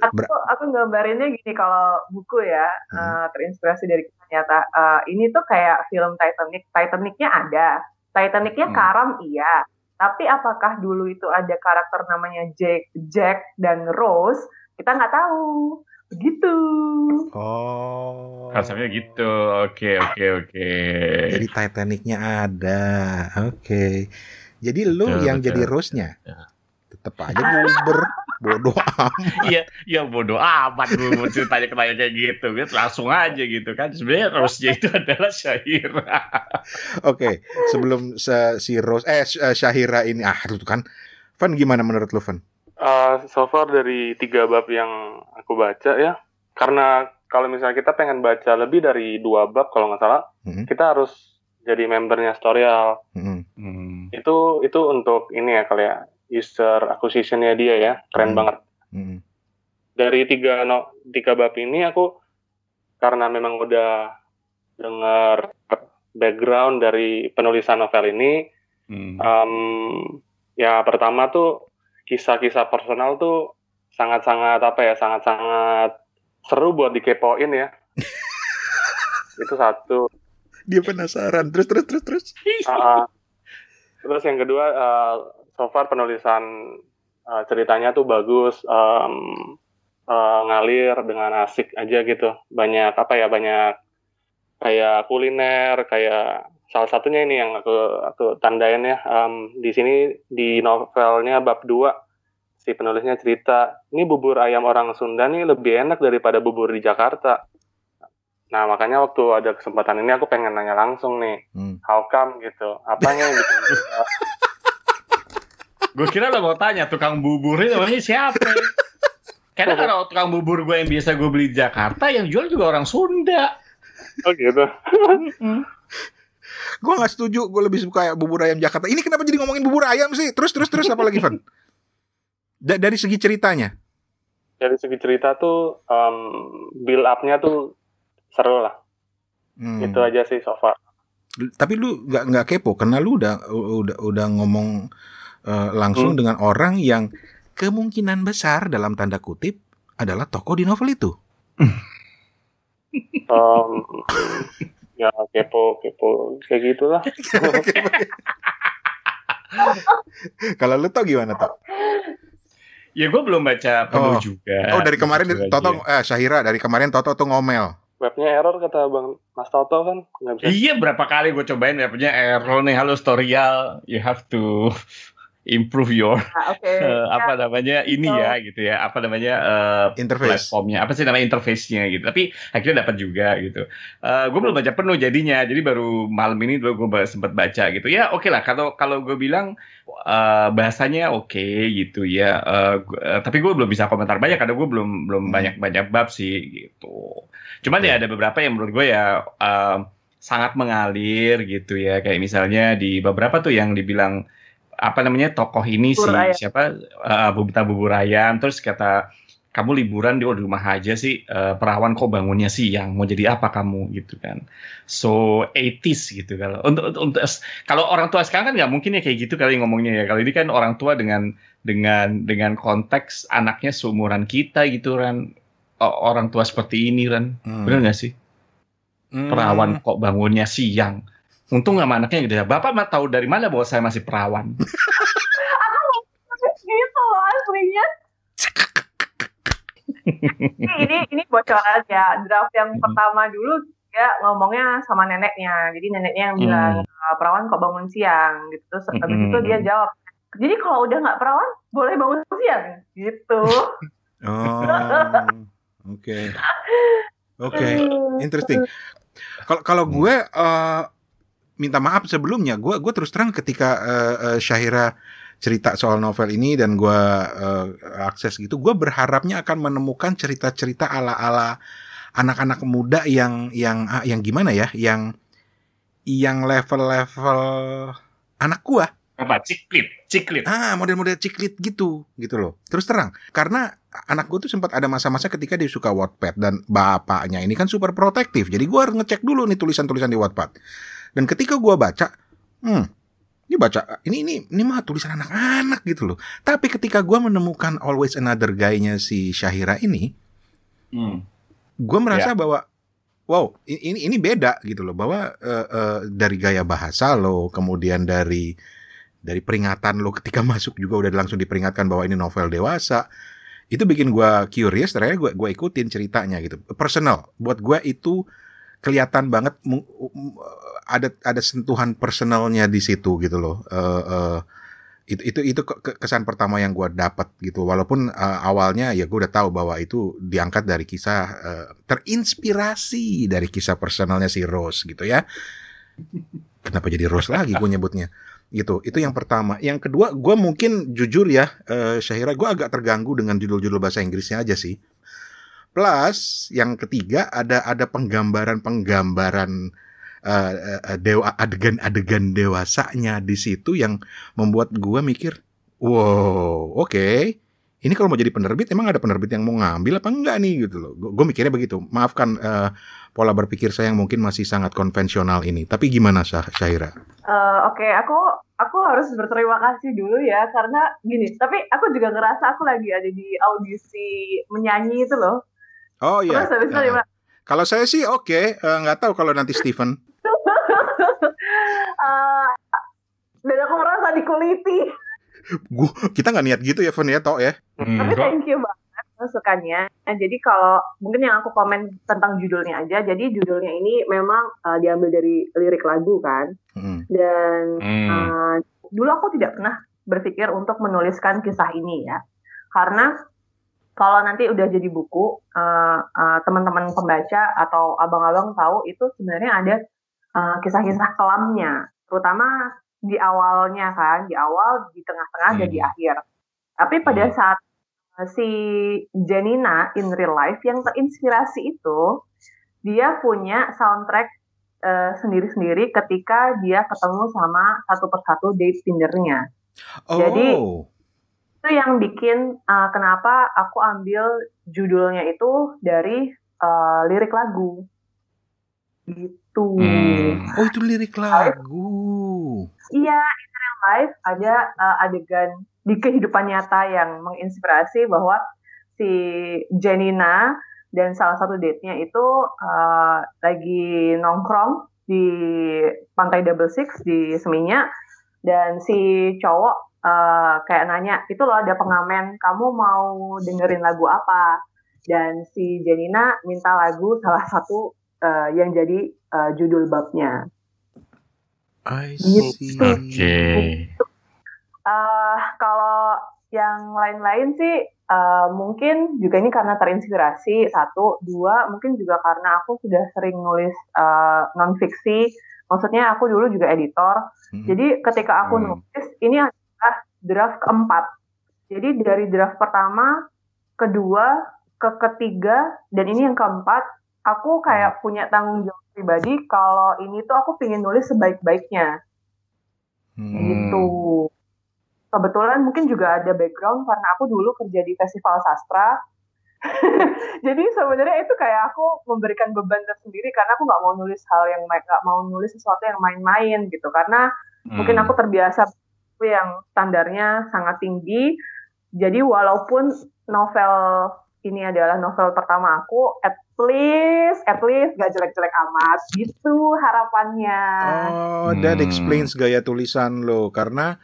Aku Ber- aku gambarinnya gini kalau buku ya Hmm. uh, terinspirasi dari kisah nyata. Uh, ini tuh kayak film Titanic. Titanicnya ada. Titanicnya Hmm. karam iya. Tapi apakah dulu itu ada karakter namanya Jack, Jack dan Rose? Kita nggak tahu. Begitu. Oh. Rasanya gitu. Oke, oke, oke. Jadi Titanicnya ada. Oke. Jadi lu Betul, yang betul. jadi Rose-nya. Tetep aja buber. Bodoh amat. Iya, ya bodoh amat gue mau ceritanya kayak kayak gitu, gitu. Langsung aja gitu kan. Sebenarnya Rose-nya itu adalah Syahira. Oke, sebelum se- si Rose eh eh, Syahira ini ah itu kan. Van gimana menurut lu Van? Uh, so far dari tiga bab yang aku baca ya, karena kalau misalnya kita pengen baca lebih dari dua bab kalau nggak salah, Mhm. kita harus jadi membernya Storyal. Mhm. Hmm. Itu itu untuk ini ya kali ya user acquisitionnya dia ya, keren Hmm. banget. Mhm. Dari tiga no, tiga bab ini aku karena memang udah dengar background dari penulisan novel ini, Hmm. um, ya pertama tuh kisah-kisah personal tuh sangat-sangat apa ya sangat-sangat seru buat dikepoin ya itu satu Dia penasaran. Terus terus terus terus. Ah, ah. terus yang kedua uh, so far penulisan uh, ceritanya tuh bagus um, uh, ngalir dengan asik aja gitu banyak apa ya banyak kayak kuliner kayak salah satunya ini yang aku aku tandain ya um, di sini di novelnya bab 2 si penulisnya cerita ini bubur ayam orang Sunda nih lebih enak daripada bubur di Jakarta nah makanya waktu ada kesempatan ini aku pengen nanya langsung nih Hmm. how come gitu apanya yang bikin? Gue kira lo mau tanya tukang buburnya namanya siapa? Karena kalau tukang bubur gue yang biasa gue beli di Jakarta, yang jual juga orang Sunda. oh gitu Gue nggak setuju. Gue lebih suka bubur ayam Jakarta. Ini kenapa jadi ngomongin bubur ayam sih? Terus terus terus apa lagi Van? Da- dari segi ceritanya. dari segi cerita tuh um, build up-nya tuh seru lah Hmm. itu aja sih so far Tapi lu nggak nggak kepo karena lu udah udah udah ngomong eh, langsung Hmm. dengan orang yang kemungkinan besar dalam tanda kutip adalah tokoh di novel itu. um, ya kepo kepo kayak gitulah Kalau lu tau gimana tau? Ya gue belum baca penuh Oh. juga. Oh dari kemarin Toto aja. eh Syahira dari kemarin Toto tuh ngomel. webnya error kata bang Mas Toto kan nggak bisa Iya berapa kali gue cobain ya punya error nih halo Storyal you have to improve your Nah, Oke. eh, apa namanya ini Oh. ya gitu ya apa namanya eh, Interface. platformnya apa sih namanya interface-nya gitu tapi akhirnya dapat juga gitu gue belum baca penuh jadinya jadi baru malam ini dulu gue sempat baca gitu ya oke lah kalau kalau gue bilang eh, bahasanya oke gitu ya Eh, gu- eh, tapi gue belum bisa komentar banyak karena gue belum belum Hmm. banyak banyak bab sih gitu cuman ya ada beberapa yang menurut gue ya eh, sangat mengalir gitu ya kayak misalnya di beberapa tuh yang dibilang apa namanya tokoh ini Bubur si ayam. siapa uh, Bubita bubur ayam. Terus kata kamu liburan di, oh, rumah aja sih eh, perawan kok bangunnya siang mau jadi apa kamu? Gitu kan. So 80s gitu kalau untuk, untuk, untuk- kalau orang tua sekarang kan nggak mungkin ya kayak gitu kali ngomongnya ya. Kalau ini kan orang tua dengan dengan dengan konteks anaknya seumuran kita gitu kan orang tua seperti ini kan Hmm. bener nggak sih? Hmm. perawan kok bangunnya siang untung nggak anaknya gitu ya bapak mah tahu dari mana bahwa saya masih perawan gitu loh aslinya. ini, ini ini bocoran ya draft yang Mhm. pertama dulu dia ngomongnya sama neneknya jadi neneknya yang bilang "Eh, perawan kok bangun siang gitu terus habis Mhm. itu dia jawab jadi kalau udah nggak perawan boleh bangun siang gitu Oh. Oke. Oke. Interesting. Kalau kalau gue eh, minta maaf sebelumnya, gue gue terus terang ketika eh, eh, Syahira cerita soal novel ini dan gue eh, akses gitu, gue berharapnya akan menemukan cerita-cerita ala-ala anak-anak muda yang yang ah, yang gimana ya, yang yang level-level anak gue. apa ciklit ciklit Ah, model-model ciklit gitu, gitu loh. Terus terang, karena anak gue tuh sempat ada masa-masa ketika dia suka Wattpad dan bapaknya ini kan super protektif. Jadi gue harus ngecek dulu nih tulisan-tulisan di Wattpad. Dan ketika gue baca, hmm, ini baca ini ini ini mah tulisan anak-anak gitu loh. Tapi ketika gue menemukan Always Another Guy-nya si Syahira ini, Hmm. gue merasa bahwa wow ini ini beda gitu loh bahwa eh, eh, dari gaya bahasa lo kemudian dari dari peringatan lo ketika masuk juga udah langsung diperingatkan bahwa ini novel dewasa itu bikin gue curious ternyata gue gue ikutin ceritanya gitu personal buat gue itu kelihatan banget ada ada sentuhan personalnya di situ gitu loh. Eh, eh, itu itu itu ke- kesan pertama yang gue dapat gitu. Walaupun uh, awalnya ya gue udah tahu bahwa itu diangkat dari kisah uh, terinspirasi dari kisah personalnya si Rose gitu ya. Kenapa jadi Rose lagi gue nyebutnya? Gitu. Itu yang pertama. Yang kedua gue mungkin jujur ya uh, Syahira gue agak terganggu dengan judul-judul bahasa Inggrisnya aja sih plus yang ketiga ada ada penggambaran penggambaran uh, uh, dewa adegan-adegan dewasanya di situ yang membuat gua mikir, wow, oke. Ini kalau mau jadi penerbit emang ada penerbit yang mau ngambil apa enggak nih gitu loh. Gue mikirnya begitu. Maafkan uh, pola berpikir saya yang mungkin masih sangat konvensional ini. Tapi gimana Syah Syahira? Uh, Oke, aku aku harus berterima kasih dulu ya karena gini. Tapi aku juga ngerasa aku lagi ada di audisi menyanyi itu loh. Oh iya. Terus habis itu Uh, kalau saya sih oke, eh, nggak tahu kalau nanti Steven. uh, dan aku merasa dikuliti. Gua, kita nggak niat gitu ya, Fen ya, Tok ya. Tapi Hmm. thank you banget masukannya. Nah, jadi kalau mungkin yang aku komen tentang judulnya aja. Jadi judulnya ini memang uh, diambil dari lirik lagu kan. Hmm. Dan Hmm. uh, dulu aku tidak pernah berpikir untuk menuliskan kisah ini ya. Karena kalau nanti udah jadi buku, uh, uh, teman-teman pembaca atau abang-abang tahu itu sebenarnya ada uh, kisah-kisah kelamnya, terutama di awalnya kan, di awal, di tengah-tengah, dan di Hmm. akhir. Tapi pada Hmm. saat uh, si Janina in real life yang terinspirasi itu, dia punya soundtrack uh, sendiri-sendiri ketika dia ketemu sama satu persatu date Tindernya Oh. Jadi- itu yang bikin uh, kenapa aku ambil judulnya itu dari uh, lirik lagu gitu Hmm. oh itu lirik lagu. iya in real life ada uh, adegan di kehidupan nyata yang menginspirasi bahwa si Janina dan salah satu date-nya itu uh, lagi nongkrong di pantai Double Six di Seminyak dan si cowok uh, kayak nanya itu loh ada pengamen kamu mau dengerin lagu apa dan si Janina minta lagu salah satu uh, yang jadi uh, judul babnya I Gitu. see. Oke. Eh, kalau yang lain-lain sih eh, mungkin juga ini karena terinspirasi satu, dua mungkin juga karena aku sudah sering nulis non fiksi. Maksudnya aku dulu juga editor. Hmm. Jadi ketika aku Hmm. nulis ini draft keempat. Jadi dari draft pertama, kedua, ke ketiga, dan ini yang keempat, aku kayak punya tanggung jawab pribadi kalau ini tuh aku pengen nulis sebaik-baiknya Hmm. gitu. Kebetulan mungkin juga ada background karena aku dulu kerja di festival sastra. Jadi sebenarnya itu kayak aku memberikan beban tersendiri karena aku nggak mau nulis hal yang nggak mau nulis sesuatu yang main-main gitu karena mungkin Hmm. aku terbiasa buku yang standarnya sangat tinggi. Jadi walaupun novel ini adalah novel pertama aku, at least, at least gak jelek-jelek amat gitu harapannya. Oh, that Hmm. explains gaya tulisan lo karena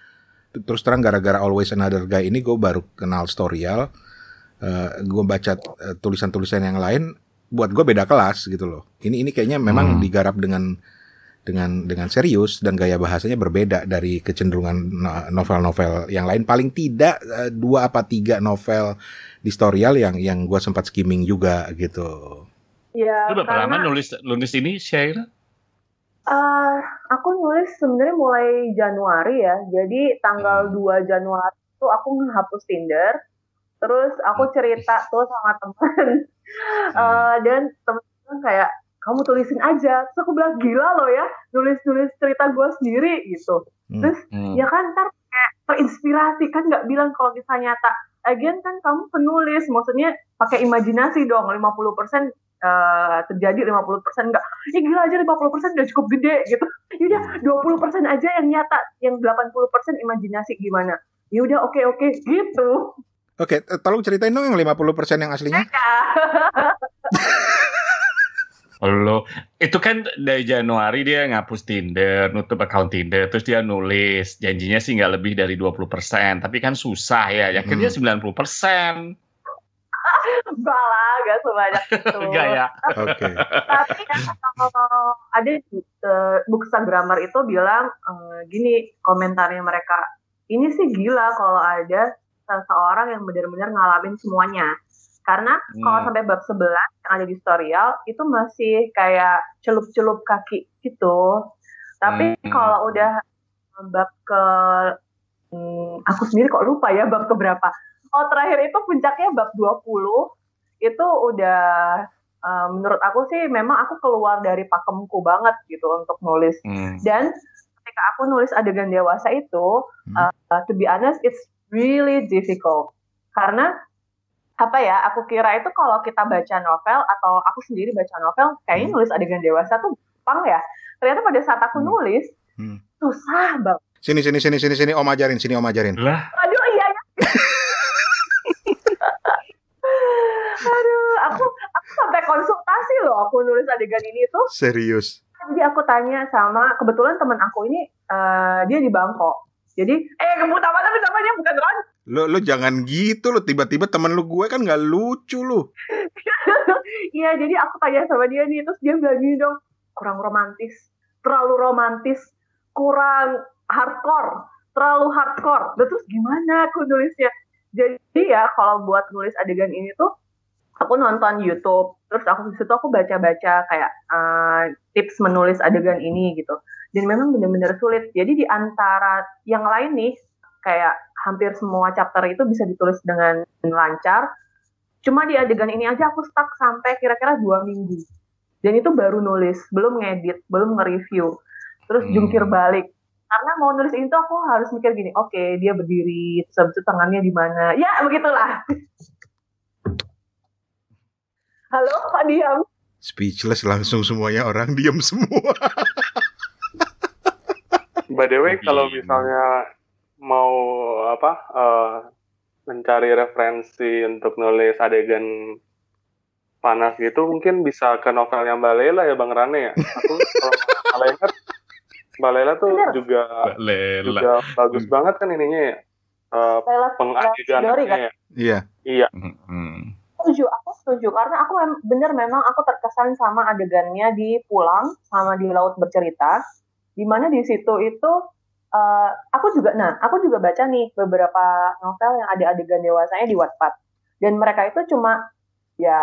terus terang gara-gara Always Another Guy ini gue baru kenal Storyal. Eh gue baca eh, tulisan-tulisan yang lain, buat gue beda kelas gitu loh. Ini ini kayaknya memang Hmm. digarap dengan dengan dengan serius dan gaya bahasanya berbeda dari kecenderungan no- novel-novel yang lain. Paling tidak eh, dua apa tiga novel di Storyal yang yang gue sempat skimming juga gitu. Ya, Lu berapa lama nulis nulis ini, Syaira? eh, aku nulis sebenarnya mulai Januari ya. Jadi tanggal Hmm. 2 Januari itu aku menghapus Tinder. Terus aku cerita tuh sama teman. Eh, dan teman-teman kayak kamu tulisin aja. Terus aku bilang gila loh ya, nulis-nulis cerita gue sendiri gitu. Hmm. Terus Hmm. ya kan ntar kayak terinspirasi kan nggak bilang kalau kisah nyata. Again kan kamu penulis, maksudnya pakai imajinasi dong 50% eh, terjadi 50% enggak. Ih gila aja 50% udah cukup gede gitu. Yaudah 20% aja yang nyata, yang 80% imajinasi gimana. Yaudah oke oke gitu. Oke, eh, tolong ceritain dong yang 50% yang aslinya. Lo itu kan dari Januari dia ngapus Tinder, nutup account Tinder, terus dia nulis janjinya sih nggak lebih dari 20%, tapi kan susah ya. Akhirnya 90%. Balah gak sebanyak itu. Enggak ya. Oke. Tapi kan kalau ada uh, Bookstagrammar itu bilang eh, gini komentarnya mereka ini sih gila kalau ada seseorang yang benar-benar ngalamin semuanya. Karena Hmm. kalau sampai bab 11 yang ada di tutorial itu masih kayak celup-celup kaki gitu. Tapi Hmm. kalau udah bab ke hmm, aku sendiri kok lupa ya bab keberapa. Oh terakhir itu puncaknya bab 20 itu udah eh, menurut aku sih memang aku keluar dari pakemku banget gitu untuk nulis Hmm. dan ketika aku nulis adegan dewasa itu Hmm. uh, to be honest it's really difficult karena apa ya aku kira itu kalau kita baca novel atau aku sendiri baca novel kayaknya Hmm. nulis adegan dewasa tuh gampang ya ternyata pada saat aku Hmm. nulis Hmm. susah banget Sini sini sini sini sini Om ajarin, sini Om ajarin. Lah, aduh iya ya aduh aku aku sampai konsultasi loh aku nulis adegan ini tuh Serius. jadi aku tanya sama kebetulan teman aku ini eh, dia di Bangkok jadi eh kebut apa tapi namanya bukan Ron Lo lo jangan gitu lo tiba-tiba temen lu gue kan nggak lucu lu. iya jadi aku tanya sama dia nih terus dia bilang gini dong kurang romantis terlalu romantis kurang hardcore terlalu hardcore. Lah, terus gimana aku nulisnya? Jadi ya kalau buat nulis adegan ini tuh aku nonton YouTube terus aku di situ aku baca-baca kayak eh, tips menulis adegan ini gitu. Dan memang benar-benar sulit. Jadi di antara yang lain nih kayak hampir semua chapter itu bisa ditulis dengan lancar. Cuma di adegan ini aja aku stuck sampai kira-kira dua minggu. Dan itu baru nulis belum ngedit belum nge-review. Terus Hmm. jungkir balik. Karena mau nulis ini tuh aku harus mikir gini oke dia berdiri terus itu tangannya di mana? Ya begitulah. Halo Pak Diam. Speechless langsung semuanya orang diam semua. By the way, kalau misalnya mau apa eh, mencari referensi untuk nulis adegan panas gitu, mungkin bisa ke novelnya Mbak Lela ya Bang Rane ya. Aku kalau nggak salah ingat, Mbak Lela tuh Bener. juga Lela. juga bagus banget kan ininya ya. Eh, Lela pengadeganannya kan ya. Iya. Iya. Hmm. setuju aku setuju karena aku mem- bener memang aku terkesan sama adegannya di pulang sama di laut bercerita di mana di situ itu eh, aku juga nah aku juga baca nih beberapa novel yang ada adegan dewasanya di Wattpad. Dan mereka itu cuma ya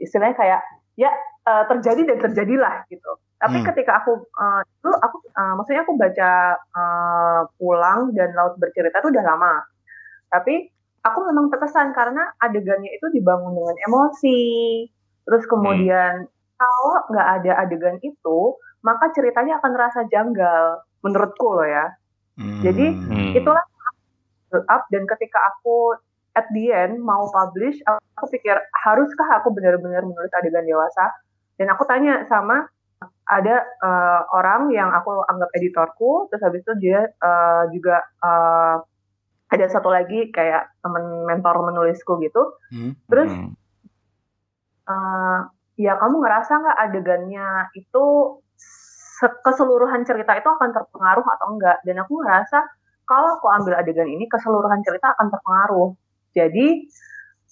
istilahnya kayak ya eh, terjadi dan terjadilah gitu. Tapi Hmm. ketika aku eh, dulu aku eh, maksudnya aku baca eh, pulang dan laut bercerita itu udah lama. Tapi aku memang terkesan karena adegannya itu dibangun dengan emosi. Terus kemudian kalau nggak ada adegan itu, maka ceritanya akan terasa janggal menurutku loh ya. Hmm. Jadi, Hmm. Itulah build up dan ketika aku at the end mau publish, aku pikir haruskah aku benar-benar menulis adegan dewasa? Dan aku tanya sama ada eh, orang yang aku anggap editorku, terus habis itu dia eh, juga eh, ada satu lagi kayak temen mentor menulisku gitu. Hmm. Terus Hmm. eh, ya kamu ngerasa nggak adegannya itu keseluruhan cerita itu akan terpengaruh atau enggak? Dan aku ngerasa kalau aku ambil adegan ini keseluruhan cerita akan terpengaruh. Jadi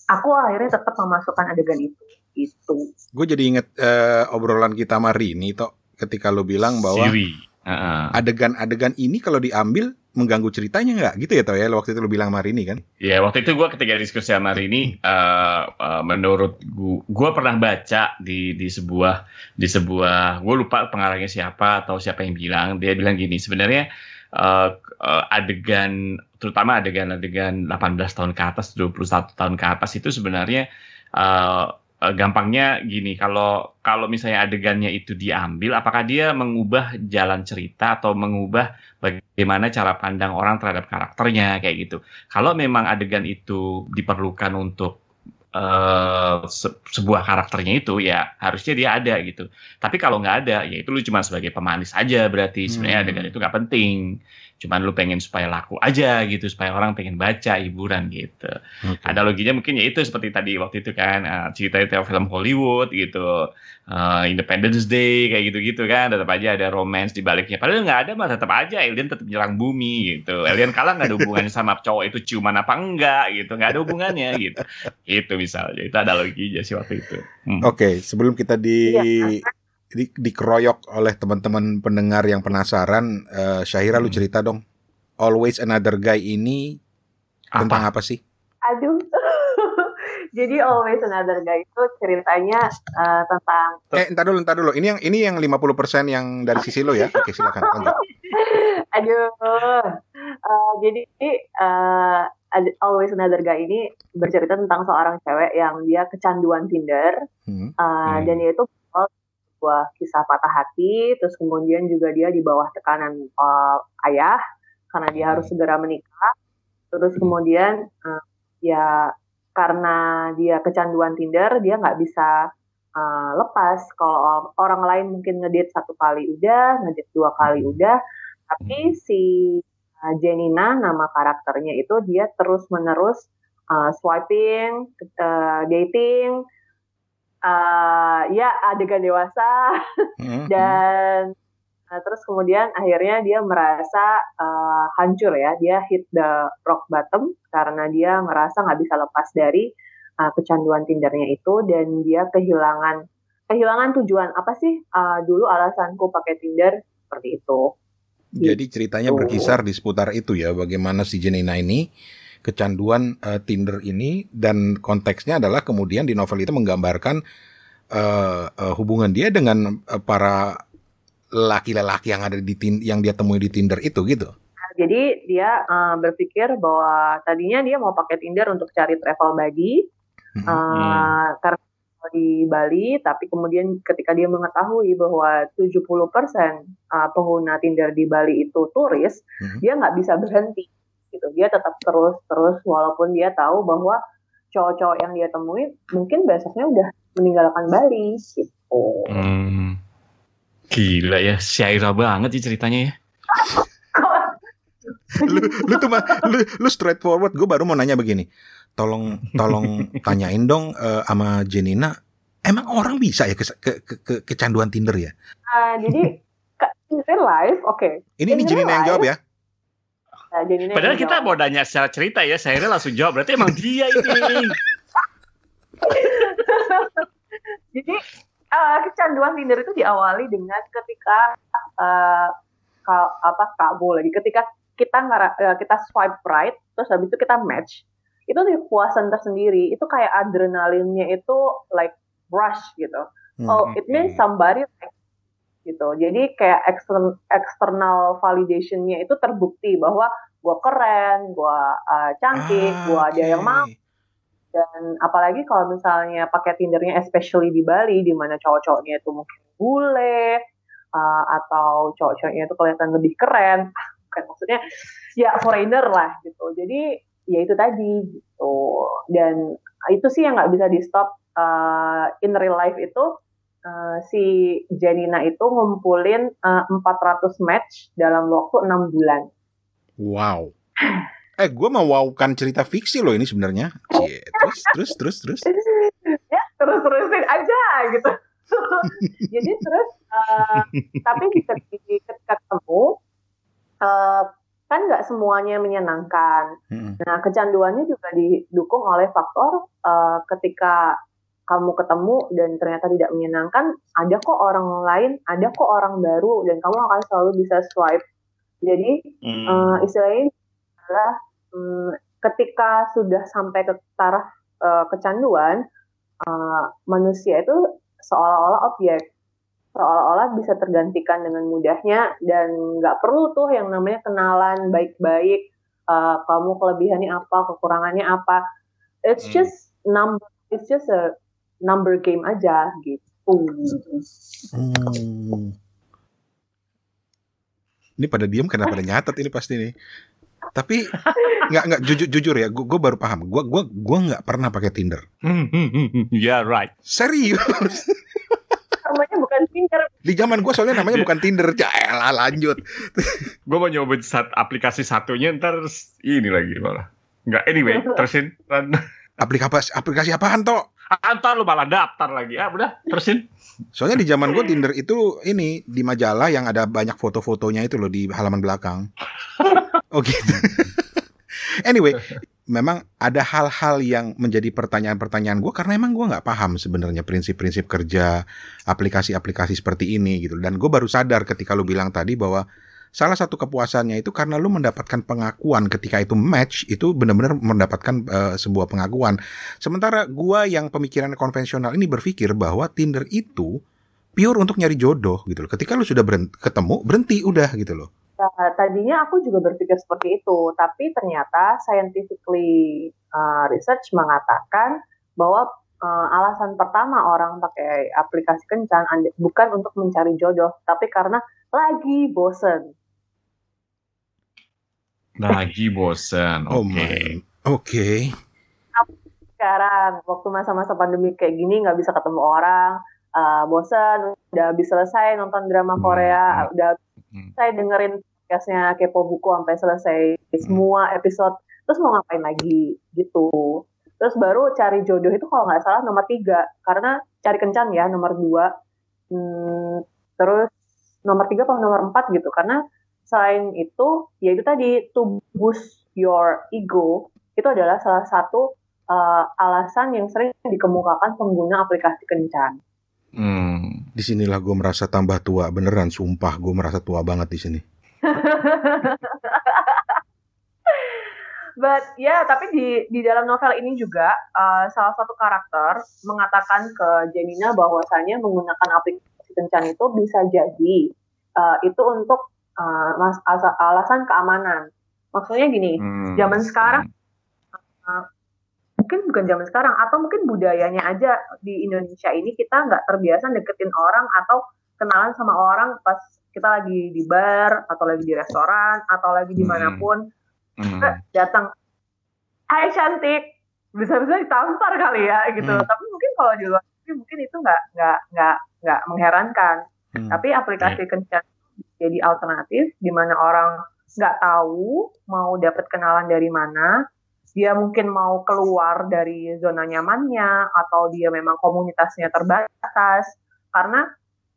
aku akhirnya tetap memasukkan adegan itu. Itu. Gue jadi inget eh, obrolan kita sama Rini toh ketika lo bilang bahwa adegan-adegan ini kalau diambil mengganggu ceritanya nggak gitu ya toh ya waktu itu lo bilang sama Rini kan? Ya waktu itu gue ketika diskusi sama Rini, eh, eh, menurut gue, gue pernah baca di di sebuah di sebuah, gue lupa pengarangnya siapa atau siapa yang bilang, dia bilang gini sebenarnya eh, eh, adegan, terutama adegan-adegan 18 tahun ke atas, 21 tahun ke atas itu sebenarnya eh, eh, gampangnya gini, kalau kalau misalnya adegannya itu diambil, apakah dia mengubah jalan cerita atau mengubah bagaimana cara pandang orang terhadap karakternya kayak gitu. Kalau memang adegan itu diperlukan untuk eh, se- sebuah karakternya itu ya harusnya dia ada gitu. Tapi kalau nggak ada ya itu lu cuma sebagai pemanis aja berarti sebenarnya Hmm. adegan itu nggak penting. Cuman lu pengen supaya laku aja gitu supaya orang pengen baca hiburan gitu. Oke. Ada loginya mungkin ya itu seperti tadi waktu itu kan eh, cerita-cerita film Hollywood gitu, eh, Independence Day kayak gitu-gitu kan, tetap aja ada romance di baliknya. Padahal nggak ada mah tetap aja alien tetap nyerang bumi gitu. Alien kalah nggak ada hubungannya sama cowok itu ciuman apa enggak gitu, nggak ada hubungannya gitu. Itu misalnya itu ada loginya sih waktu itu. Hmm. Oke, sebelum kita di, Iya. Di dikeroyok oleh teman-teman pendengar yang penasaran, eh, Syahira lu Hmm. cerita dong. Always Another Guy ini tentang apa sih? Aduh. Jadi Always Another Guy itu ceritanya uh, tentang Eh, entar dulu, entar dulu. Ini yang ini yang 50% yang dari sisi lo ya. Oke, silakan lanjut. Aduh. Uh, jadi uh, Always Another Guy ini bercerita tentang seorang cewek yang dia kecanduan Tinder. Hmm. Uh, Hmm. dan dia itu sebuah kisah patah hati, terus kemudian juga dia di bawah tekanan uh, ayah karena dia harus segera menikah. Terus kemudian uh, ya karena dia kecanduan Tinder, dia nggak bisa uh, lepas. Kalau orang lain mungkin ngedate satu kali udah, ngedate dua kali udah, tapi si uh, Jenina nama karakternya itu dia terus menerus uh, swiping, uh, dating, uh, ya adegan dewasa. Hmm, dan uh, terus kemudian akhirnya dia merasa uh, hancur ya. Dia hit the rock bottom karena dia merasa nggak bisa lepas dari uh, kecanduan Tindernya itu. Dan dia kehilangan kehilangan tujuan apa sih? Uh, dulu alasanku pakai Tinder seperti itu. Jadi ceritanya Gitu. berkisar di seputar itu ya, bagaimana si Jenina ini kecanduan eh, Tinder ini dan konteksnya adalah kemudian di novel itu menggambarkan eh, eh, hubungan dia dengan eh, para laki-laki yang ada di tin- yang dia temui di Tinder itu gitu. Nah, jadi dia uh, berpikir bahwa tadinya dia mau pakai Tinder untuk cari travel buddy Hmm. Uh, karena di Bali, tapi kemudian ketika dia mengetahui bahwa 70% uh, pengguna Tinder di Bali itu turis, Mhm. dia nggak bisa berhenti. Gitu. Dia tetap terus terus walaupun dia tahu bahwa cowok-cowok yang dia temui mungkin besoknya udah meninggalkan Bali gitu. Hmm. Gila ya, syairah banget sih ceritanya ya. lu, lu tuh mah lu, lu straightforward. Gue baru mau nanya begini. Tolong tolong tanyain dong eh, sama Jenina. Emang orang bisa ya ke, ke, ke- ke- kecanduan Tinder ya? Nah, jadi ka- in real life, oke. Ini ini In Jenina yang jawab ya. Nah, Padahal kita jawab. mau nanya secara cerita ya, syairah langsung jawab. Berarti emang dia ini. Jadi eh, kecanduan Tinder itu diawali dengan ketika eh, ka- apa kabul lagi ketika kita ngara- eh, kita swipe right terus habis itu kita match itu nih kepuasan tersendiri itu kayak adrenalinnya itu like rush gitu Hmm. oh it means somebody like gitu. Jadi kayak external validationnya itu terbukti bahwa gua keren gua eh, cantik Ah, gua ada yang mau. Dan apalagi kalau misalnya pakai Tindernya especially di Bali di mana cowok-cowoknya itu mungkin bule uh, atau cowok-cowoknya itu kelihatan lebih keren. Ah, bukan maksudnya ya foreigner lah gitu. Jadi ya itu tadi gitu. Dan itu sih yang nggak bisa di stop uh, in real life itu uh, si Janina itu ngumpulin uh, 400 match dalam waktu enam bulan Wow. Eh, gue mau wowkan cerita fiksi loh ini sebenarnya. Cie, Terus, terus, terus, terus. ya terus terusin aja gitu jadi terus uh, tapi ketika, ketika ketemu uh, kan nggak semuanya menyenangkan Mm-mm. nah kecanduannya juga didukung oleh faktor uh, ketika kamu ketemu dan ternyata tidak menyenangkan ada kok orang lain ada kok orang baru dan kamu akan selalu bisa swipe jadi Hmm. Eh, istilahnya adalah mm, ketika sudah sampai ke taraf eh, kecanduan eh, manusia itu seolah-olah objek seolah-olah bisa tergantikan dengan mudahnya dan nggak perlu tuh yang namanya kenalan baik-baik eh, kamu kelebihannya apa kekurangannya apa it's Hmm. just number it's just a number game aja gitu Hmm. Ini pada diem karena pada nyatet ini pasti nih. Tapi nggak nggak jujur jujur ya, gue baru paham. Gue gua gua nggak pernah pakai Tinder. yeah, right. Serius. namanya bukan Tinder Di zaman gue soalnya namanya bukan Tinder. Jaelah lanjut. Gue mau nyobain sat aplikasi satunya ntar ini lagi malah. Enggak, anyway, terusin. Aplikasi aplikasi apaan toh? Ah, Ntar lu malah daftar lagi. Ah, udah, terusin. Soalnya di zaman gue Tinder itu ini di majalah yang ada banyak foto-fotonya itu loh di halaman belakang. Oh gitu. anyway, memang ada hal-hal yang menjadi pertanyaan-pertanyaan gue karena emang gue nggak paham sebenarnya prinsip-prinsip kerja aplikasi-aplikasi seperti ini gitu. Dan gue baru sadar ketika lu bilang tadi bahwa salah satu kepuasannya itu karena lu mendapatkan pengakuan ketika itu match itu benar-benar mendapatkan uh, sebuah pengakuan. Sementara gua yang pemikiran konvensional ini berpikir bahwa Tinder itu pure untuk nyari jodoh gitu loh. Ketika lu sudah berhenti, ketemu, berhenti udah gitu loh. Nah, tadinya aku juga berpikir seperti itu, tapi ternyata scientifically uh, research mengatakan bahwa uh, alasan pertama orang pakai aplikasi kencan bukan untuk mencari jodoh, tapi karena lagi bosen. Lagi bosen, Oh oke. Oke. Sekarang waktu masa-masa pandemi kayak gini nggak bisa ketemu orang, uh, bosen, udah habis selesai nonton drama Hmm, Korea, hmm. udah Hmm. saya dengerin podcastnya Kepo Buku sampai selesai semua episode, terus mau ngapain lagi gitu. Terus baru cari jodoh itu kalau nggak salah nomor tiga, karena cari kencan ya nomor dua, Hmm, terus nomor tiga atau nomor empat gitu, karena selain itu, ya itu tadi to boost your ego itu adalah salah satu uh, alasan yang sering dikemukakan pengguna aplikasi kencan. Hmm. Di sinilah gue merasa tambah tua beneran, sumpah gue merasa tua banget di sini. But ya, tapi di di dalam novel ini juga uh, salah satu karakter mengatakan ke Janina bahwasanya menggunakan aplikasi kencan itu bisa jadi uh, itu untuk uh, alasan keamanan. Maksudnya gini, Hmm. Zaman sekarang, mungkin bukan zaman sekarang atau mungkin budayanya aja di Indonesia ini kita nggak terbiasa deketin orang atau kenalan sama orang pas kita lagi di bar atau lagi di restoran atau lagi Hmm. di mana pun Hmm. Eh, datang Hai cantik bisa-bisa ditampar kali ya gitu Hmm. tapi mungkin kalau di luar negeri mungkin itu nggak nggak nggak nggak mengherankan. Hmm. tapi aplikasi kencan jadi alternatif di mana orang nggak tahu mau dapat kenalan dari mana dia mungkin mau keluar dari zona nyamannya atau dia memang komunitasnya terbatas. Karena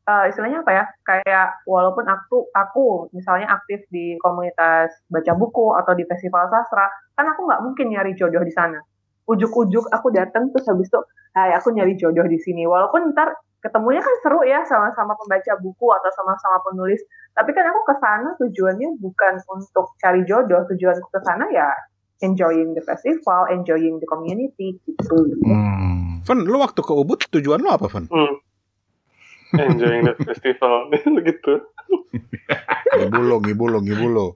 eh, istilahnya apa ya kayak walaupun aku aku misalnya aktif di komunitas baca buku atau di festival sastra kan aku nggak mungkin nyari jodoh di sana. Ujuk-ujuk aku datang terus habis itu hai aku nyari jodoh di sini. Walaupun ntar ketemunya kan seru ya sama-sama pembaca buku atau sama-sama penulis tapi kan aku ke sana tujuannya bukan untuk cari jodoh tujuanku ke sana ya enjoying the festival enjoying the community gitu Hmm. Van, lu waktu ke Ubud tujuan lu apa, Van? Hmm. Enjoying the festival gitu. Ngibulo, ngibulo, ngibulo.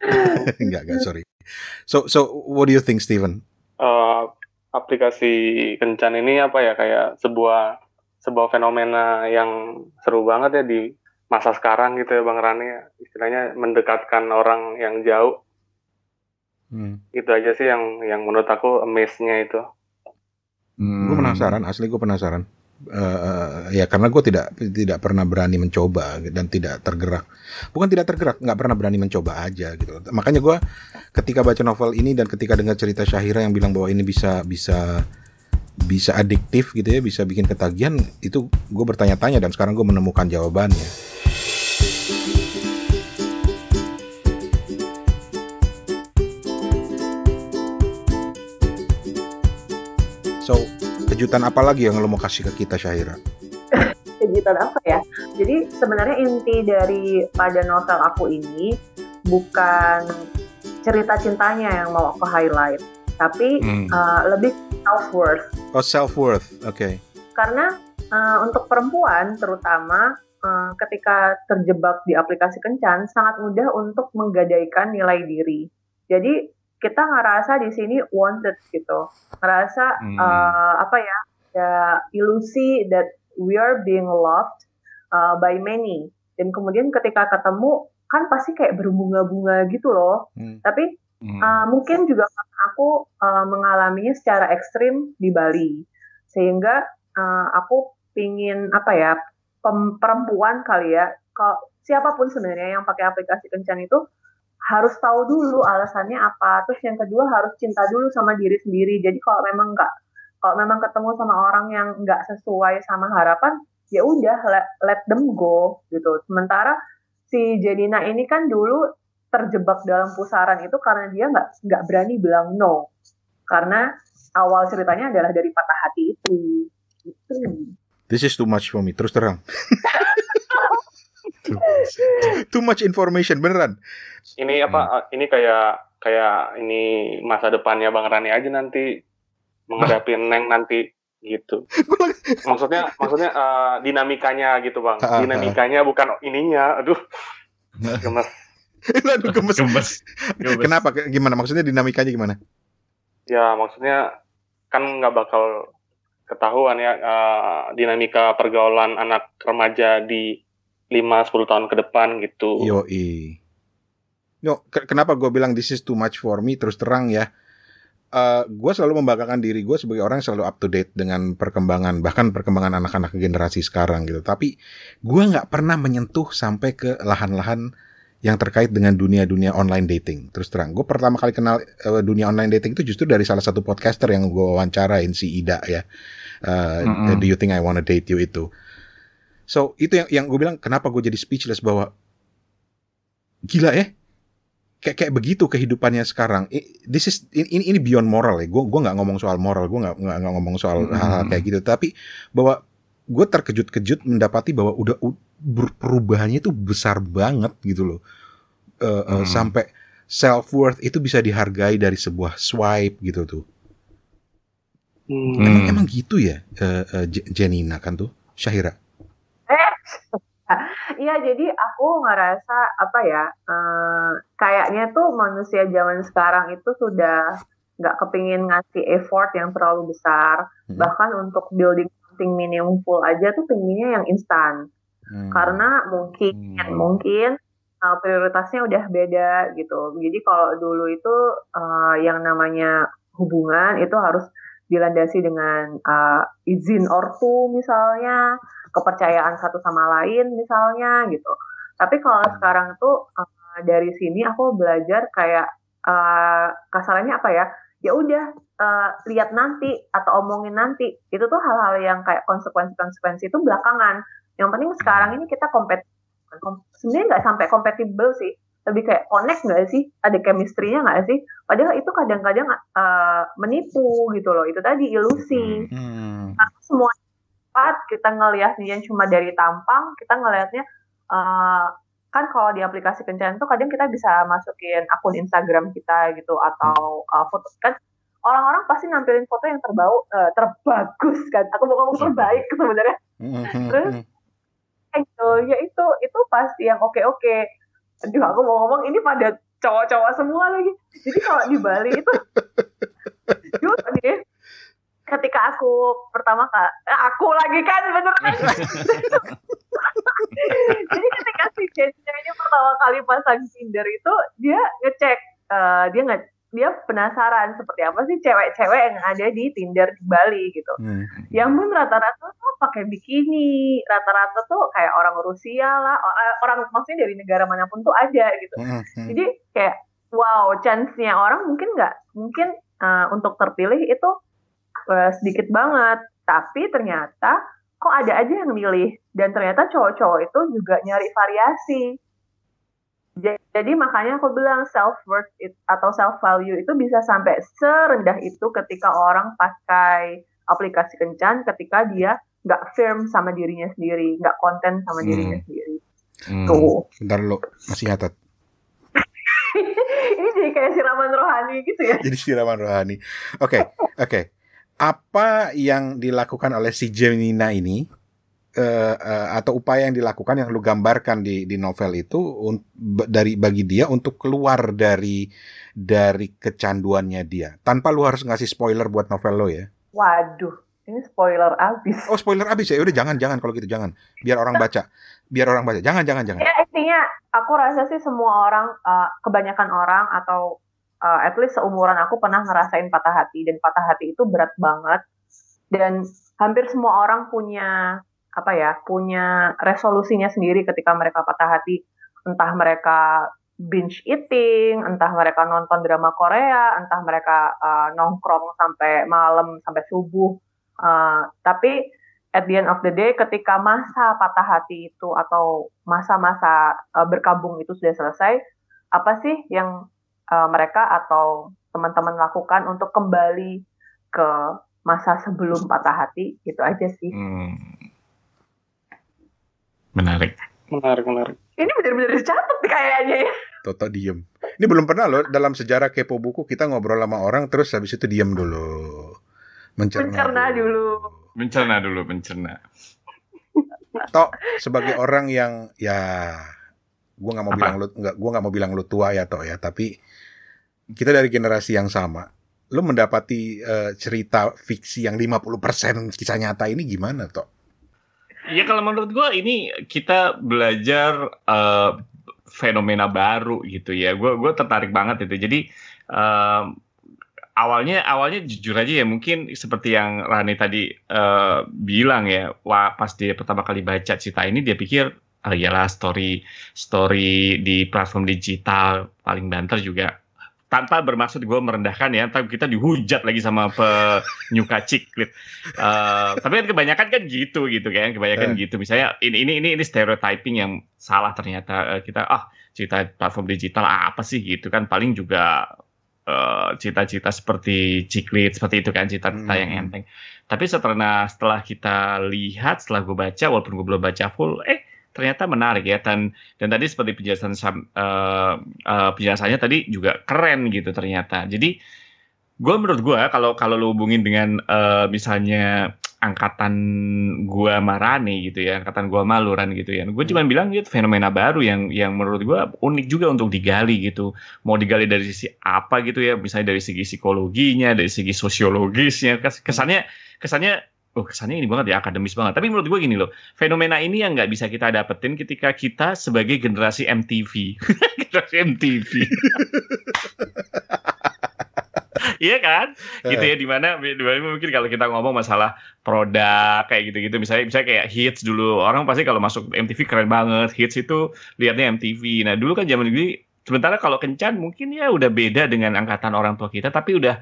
enggak, enggak, sorry. So, so what do you think, Steven? Eh, aplikasi kencan ini apa ya kayak sebuah sebuah fenomena yang seru banget ya di masa sekarang gitu ya Bang Rani istilahnya mendekatkan orang yang jauh Hmm. itu aja sih yang yang menurut aku amaze-nya itu Gue penasaran, asli gue penasaran. Eh, ya karena gue tidak tidak pernah berani mencoba dan tidak tergerak. Bukan tidak tergerak, nggak pernah berani mencoba aja gitu. Makanya gue ketika baca novel ini dan ketika dengar cerita Syahira yang bilang bahwa ini bisa bisa bisa adiktif gitu ya, bisa bikin ketagihan, itu gue bertanya-tanya dan sekarang gue menemukan jawabannya. So, kejutan apa lagi yang lo mau kasih ke kita Syahira? kejutan apa ya? Jadi sebenarnya inti dari pada novel aku ini bukan cerita cintanya yang mau aku highlight, tapi Hmm. uh, lebih self worth. Oh, self worth. Oke. Karena uh, untuk perempuan terutama uh, ketika terjebak di aplikasi kencan sangat mudah untuk menggadaikan nilai diri. Jadi kita ngerasa di sini wanted gitu, ngerasa Hmm. uh, apa ya, ya ilusi that we are being loved uh, by many. Dan kemudian ketika ketemu kan pasti kayak berbunga-bunga gitu loh. Hmm. Tapi Hmm. Uh, mungkin juga aku uh, mengalaminya secara ekstrim di Bali, sehingga uh, aku pingin apa ya perempuan kali ya, kalau siapa pun sebenarnya yang pakai aplikasi kencan itu harus tahu dulu alasannya apa, terus yang kedua harus cinta dulu sama diri sendiri. Jadi kalau memang nggak, kalau memang ketemu sama orang yang nggak sesuai sama harapan, ya udah let, let them go gitu. Sementara si Janina ini kan dulu terjebak dalam pusaran itu karena dia nggak nggak berani bilang no karena awal ceritanya adalah dari patah hati itu gitu. This is too much for me. Terus terang. Too much information beneran. Ini apa? Ini kayak kayak ini masa depannya Bang Rani aja nanti menghadapi Neng nanti gitu. maksudnya maksudnya uh, dinamikanya gitu Bang. Dinamikanya bukan ininya. Aduh. Gemes. Aduh gemes. Gemes. Gemes. Kenapa? Gimana? Maksudnya dinamikanya gimana? Ya maksudnya kan nggak bakal ketahuan ya uh, dinamika pergaulan anak remaja di 5-10 tahun ke depan gitu. Yoi. No, ke- kenapa gue bilang this is too much for me? Terus terang ya, uh, gue selalu membanggakan diri gue sebagai orang yang selalu up to date dengan perkembangan, bahkan perkembangan anak-anak generasi sekarang gitu. Tapi gue nggak pernah menyentuh sampai ke lahan-lahan yang terkait dengan dunia-dunia online dating. Terus terang, gue pertama kali kenal uh, dunia online dating itu justru dari salah satu podcaster yang gue wawancarain si Ida ya. Uh, Mm-mm. Do you think I wanna date you itu? So itu yang yang gue bilang kenapa gue jadi speechless bahwa gila ya kayak kayak begitu kehidupannya sekarang. This is ini ini beyond moral ya. Gue gua nggak ngomong soal moral, gue nggak nggak ngomong soal Hmm. hal-hal kayak gitu. Tapi bahwa gue terkejut-kejut mendapati bahwa udah perubahannya itu besar banget gitu loh. Eh, eh, Hmm. Sampai self worth itu bisa dihargai dari sebuah swipe gitu tuh. Hmm. Emang emang gitu ya, eh, eh, Je- Jenina kan tuh, Syahira. Iya, jadi aku ngerasa apa ya, eh, kayaknya tuh manusia zaman sekarang itu sudah nggak kepingin ngasih effort yang terlalu besar, Hmm. bahkan untuk building something meaningful aja tuh pengennya yang instan. Hmm. Karena mungkin Hmm. mungkin uh, prioritasnya udah beda gitu. Jadi kalau dulu itu uh, yang namanya hubungan itu harus dilandasi dengan uh, izin ortu misalnya, kepercayaan satu sama lain misalnya gitu. Tapi kalau sekarang tuh uh, dari sini aku belajar kayak uh, kasarannya apa ya? Ya udah uh, lihat nanti atau omongin nanti. Itu tuh hal-hal yang kayak konsekuensi-konsekuensi itu belakangan. Yang penting sekarang ini kita kompet kom- sebenarnya nggak sampai kompatibel sih lebih kayak connect nggak sih ada chemistry-nya nggak sih padahal itu kadang-kadang uh, menipu gitu loh itu tadi ilusi Hmm. karena semua cepat kita ngelihatnya cuma dari tampang kita ngelihatnya uh, kan kalau di aplikasi kencan tuh kadang kita bisa masukin akun Instagram kita gitu atau uh, foto kan orang-orang pasti nampilin foto yang terbau uh, terbagus kan aku mau ngomong terbaik sebenarnya Hmm, hmm, Terus? hmm. itu ya itu itu pasti yang oke oke aduh aku mau ngomong ini pada cowok-cowok semua lagi jadi kalau di Bali itu nih ketika aku pertama kali aku lagi kan bener kan jadi ketika si Jennya ini pertama kali pasang Tinder itu dia ngecek eh, dia nggak dia penasaran seperti apa sih cewek-cewek yang ada di Tinder di Bali gitu Hmm. ya ampun rata-rata tuh pakai bikini rata-rata tuh kayak orang Rusia lah eh, orang maksudnya dari negara mana pun tuh ada gitu Hmm, hmm. jadi kayak wow chance-nya orang mungkin nggak mungkin eh, untuk terpilih itu eh, sedikit banget tapi ternyata kok ada aja yang milih dan ternyata cowok-cowok itu juga nyari variasi Ja- jadi makanya aku bilang self worth atau self value itu bisa sampai serendah itu ketika orang pakai aplikasi kencan ketika dia nggak firm sama dirinya sendiri, nggak konten sama Hmm. dirinya sendiri. Hmm. Tuh. Bentar lo masih nyatat. Ini jadi kayak siraman rohani gitu ya. Jadi siraman rohani. Oke, oke. Apa yang dilakukan oleh si Jenina ini eh, eh, atau upaya yang dilakukan yang lu gambarkan di di novel itu un- dari bagi dia untuk keluar dari dari kecanduannya dia tanpa lu harus ngasih spoiler buat novel lo ya. Waduh, ini spoiler abis. Oh spoiler abis ya udah jangan jangan kalau gitu jangan biar orang baca biar orang baca jangan jangan jangan. Ya intinya aku rasa sih semua orang, uh, kebanyakan orang atau uh, at least seumuran aku pernah ngerasain patah hati dan patah hati itu berat banget. Dan hampir semua orang punya apa ya punya resolusinya sendiri ketika mereka patah hati. Entah mereka binge eating entah mereka nonton drama Korea entah mereka uh, nongkrong sampai malam sampai subuh. Uh, tapi at the end of the day ketika masa patah hati itu atau masa-masa berkabung itu sudah selesai, apa sih yang uh, mereka atau teman-teman lakukan untuk kembali ke masa sebelum patah hati? Itu aja sih. Hmm. Menarik. Menarik, menarik. Ini benar-benar dicatat kayaknya ya. Toto diem. Ini belum pernah loh dalam sejarah kepo buku kita ngobrol sama orang terus habis itu diem dulu. Mencerna, Mencerna dulu. Mencerna dulu, mencerna. Tok sebagai orang yang ya gua nggak mau Apa? bilang lu nggak gua nggak mau bilang lu tua ya Tok ya tapi kita dari generasi yang sama. Lu mendapati eh, cerita fiksi yang 50% kisah nyata ini gimana Tok? Ya kalau menurut gua ini kita belajar eh, fenomena baru gitu ya. Gue gue tertarik banget itu. Jadi em, awalnya awalnya jujur aja ya mungkin seperti yang Rani tadi eh, bilang ya, wah pas dia pertama kali baca cerita ini dia pikir ah iyalah story story di platform digital paling banter juga tanpa bermaksud gue merendahkan ya, tapi kita dihujat lagi sama penyuka ciklit. Eh, tapi kan kebanyakan kan gitu gitu kan, kebanyakan gitu. Misalnya ini ini ini ini stereotyping yang salah ternyata Eh, kita ah cerita platform digital apa sih gitu kan paling juga eh, cerita-cerita seperti ciklit seperti itu kan cerita-cerita yang Hmm. enteng. Tapi setelah setelah kita lihat, setelah gue baca, walaupun gue belum baca full, eh ternyata menarik ya dan dan tadi seperti penjelasan eh, eh, penjelasannya tadi juga keren gitu ternyata. Jadi gue menurut gue kalau kalau lo hubungin dengan eh, misalnya angkatan gua Marani gitu ya, angkatan gua Maluran gitu ya. Gue cuma bilang itu fenomena baru yang yang menurut gua unik juga untuk digali gitu. Mau digali dari sisi apa gitu ya, misalnya dari segi psikologinya, dari segi sosiologisnya. Kes- Kesannya kesannya Oh kesannya ini banget ya akademis banget. Tapi menurut gue gini loh, fenomena ini yang nggak bisa kita dapetin ketika kita sebagai generasi MTV, generasi MTV. Iya kan? gitu ya di mana, di mana mungkin kalau kita ngomong masalah produk kayak gitu-gitu misalnya misalnya kayak hits dulu orang pasti kalau masuk MTV keren banget hits itu lihatnya MTV nah dulu kan zaman dulu sementara kalau kencan mungkin ya udah beda dengan angkatan orang tua kita tapi udah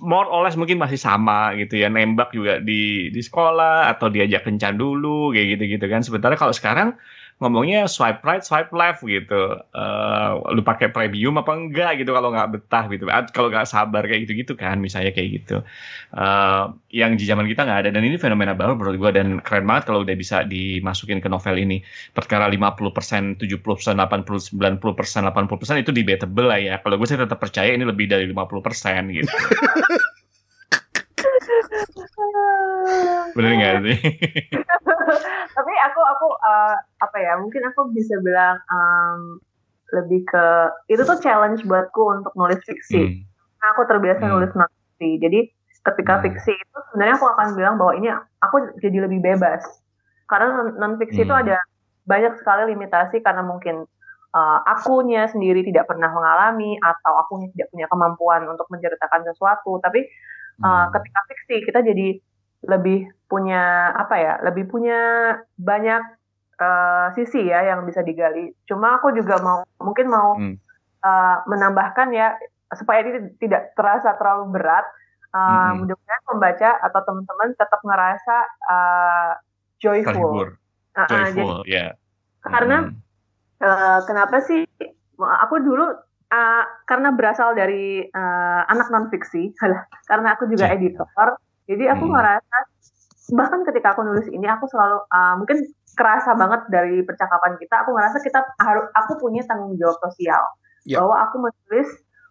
more or less mungkin masih sama gitu ya. Nembak juga di di sekolah atau diajak kencan dulu kayak gitu-gitu kan. Sementara kalau sekarang ngomongnya swipe right, swipe left gitu. Eh, lu pakai premium apa enggak gitu kalau nggak betah gitu. Kalau nggak sabar kayak gitu-gitu kan, misalnya kayak gitu. Eh, yang di zaman kita nggak ada dan ini fenomena baru menurut gua dan keren banget kalau udah bisa dimasukin ke novel ini. Perkara 50%, 70%, 80%, 90%, 80% itu debatable lah ya. Kalau gue sih tetap percaya ini lebih dari 50% gitu. Bener nggak sih? tapi aku aku eh, apa ya mungkin aku bisa bilang em, lebih ke itu tuh challenge buatku untuk nulis fiksi Hmm. Nah, aku terbiasa Hmm. nulis fiksi jadi ketika Hmm. fiksi itu sebenarnya aku akan bilang bahwa ini aku jadi lebih bebas karena non fiksi itu Hmm. ada banyak sekali limitasi karena mungkin eh, akunya sendiri tidak pernah mengalami atau akunya tidak punya kemampuan untuk menceritakan sesuatu tapi Uh, ketika fiksi kita jadi lebih punya apa ya lebih punya banyak uh, sisi ya yang bisa digali cuma aku juga mau mungkin mau Hmm. uh, menambahkan ya supaya ini tidak terasa terlalu berat uh, Hmm. mudah-mudahan pembaca atau teman-teman tetap ngerasa uh, joyful Uh, uh, jadi joyful, ya. karena Hmm. Eh, kenapa sih aku dulu eh, karena berasal dari eh, anak non fiksi karena aku juga Cih. editor jadi aku Hmm. ngerasa bahkan ketika aku nulis ini aku selalu eh, mungkin kerasa banget dari percakapan kita aku ngerasa kita harus aku punya tanggung jawab sosial Ya. bahwa aku menulis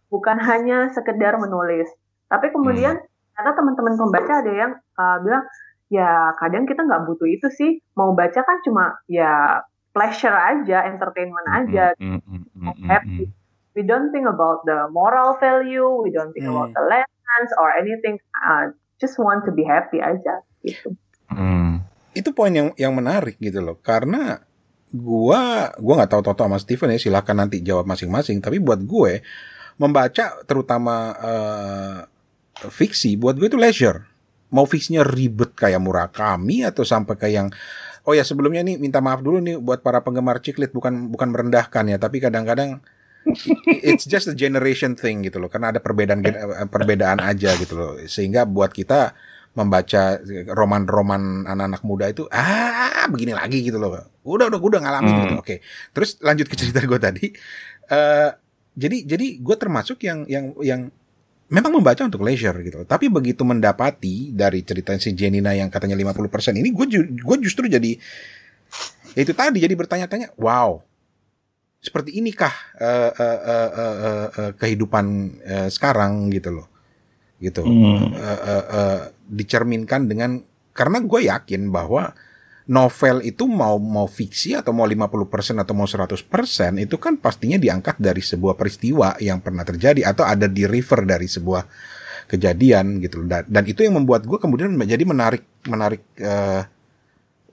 bukan hanya sekedar menulis tapi kemudian karena teman-teman pembaca ada yang eh, bilang ya kadang kita nggak butuh itu sih mau baca kan cuma ya pleasure aja entertainment aja Hmm, hmm, hmm, hmm, happy. hmm. We don't think about the moral value we don't think Hmm. about the lessons or anything. Uh, just want to be happy aja gitu. Hmm. itu poin yang yang menarik gitu loh. Karena gua gua nggak tahu Toto sama Steven ya silakan nanti jawab masing-masing. Tapi buat gue membaca terutama eh, fiksi buat gue itu leisure. Mau fiksinya ribet kayak Murakami atau sampai kayak yang oh ya sebelumnya nih minta maaf dulu nih buat para penggemar ciklit bukan bukan merendahkan ya. Tapi kadang-kadang it's just a generation thing gitu loh. Karena ada perbedaan eh, perbedaan aja gitu loh. Sehingga buat kita membaca roman-roman anak-anak muda itu ah begini lagi gitu loh. Udah udah gue udah ngalamin Hmm. gitu. Oke. Terus lanjut ke cerita gue tadi. Eh jadi jadi gue termasuk yang yang yang memang membaca untuk leisure gitu tapi begitu mendapati dari cerita si Jenina yang katanya 50% ini gue ju- gue justru jadi Ya itu tadi jadi bertanya-tanya, wow, seperti inikah uh, uh, uh, uh, uh, uh, kehidupan uh, sekarang gitu loh, gitu. Hmm. Uh, uh, uh, dicerminkan dengan karena gue yakin bahwa novel itu mau mau fiksi atau mau 50% atau mau 100% itu kan pastinya diangkat dari sebuah peristiwa yang pernah terjadi atau ada di refer dari sebuah kejadian gitu dan, dan itu yang membuat gue kemudian menjadi menarik menarik uh,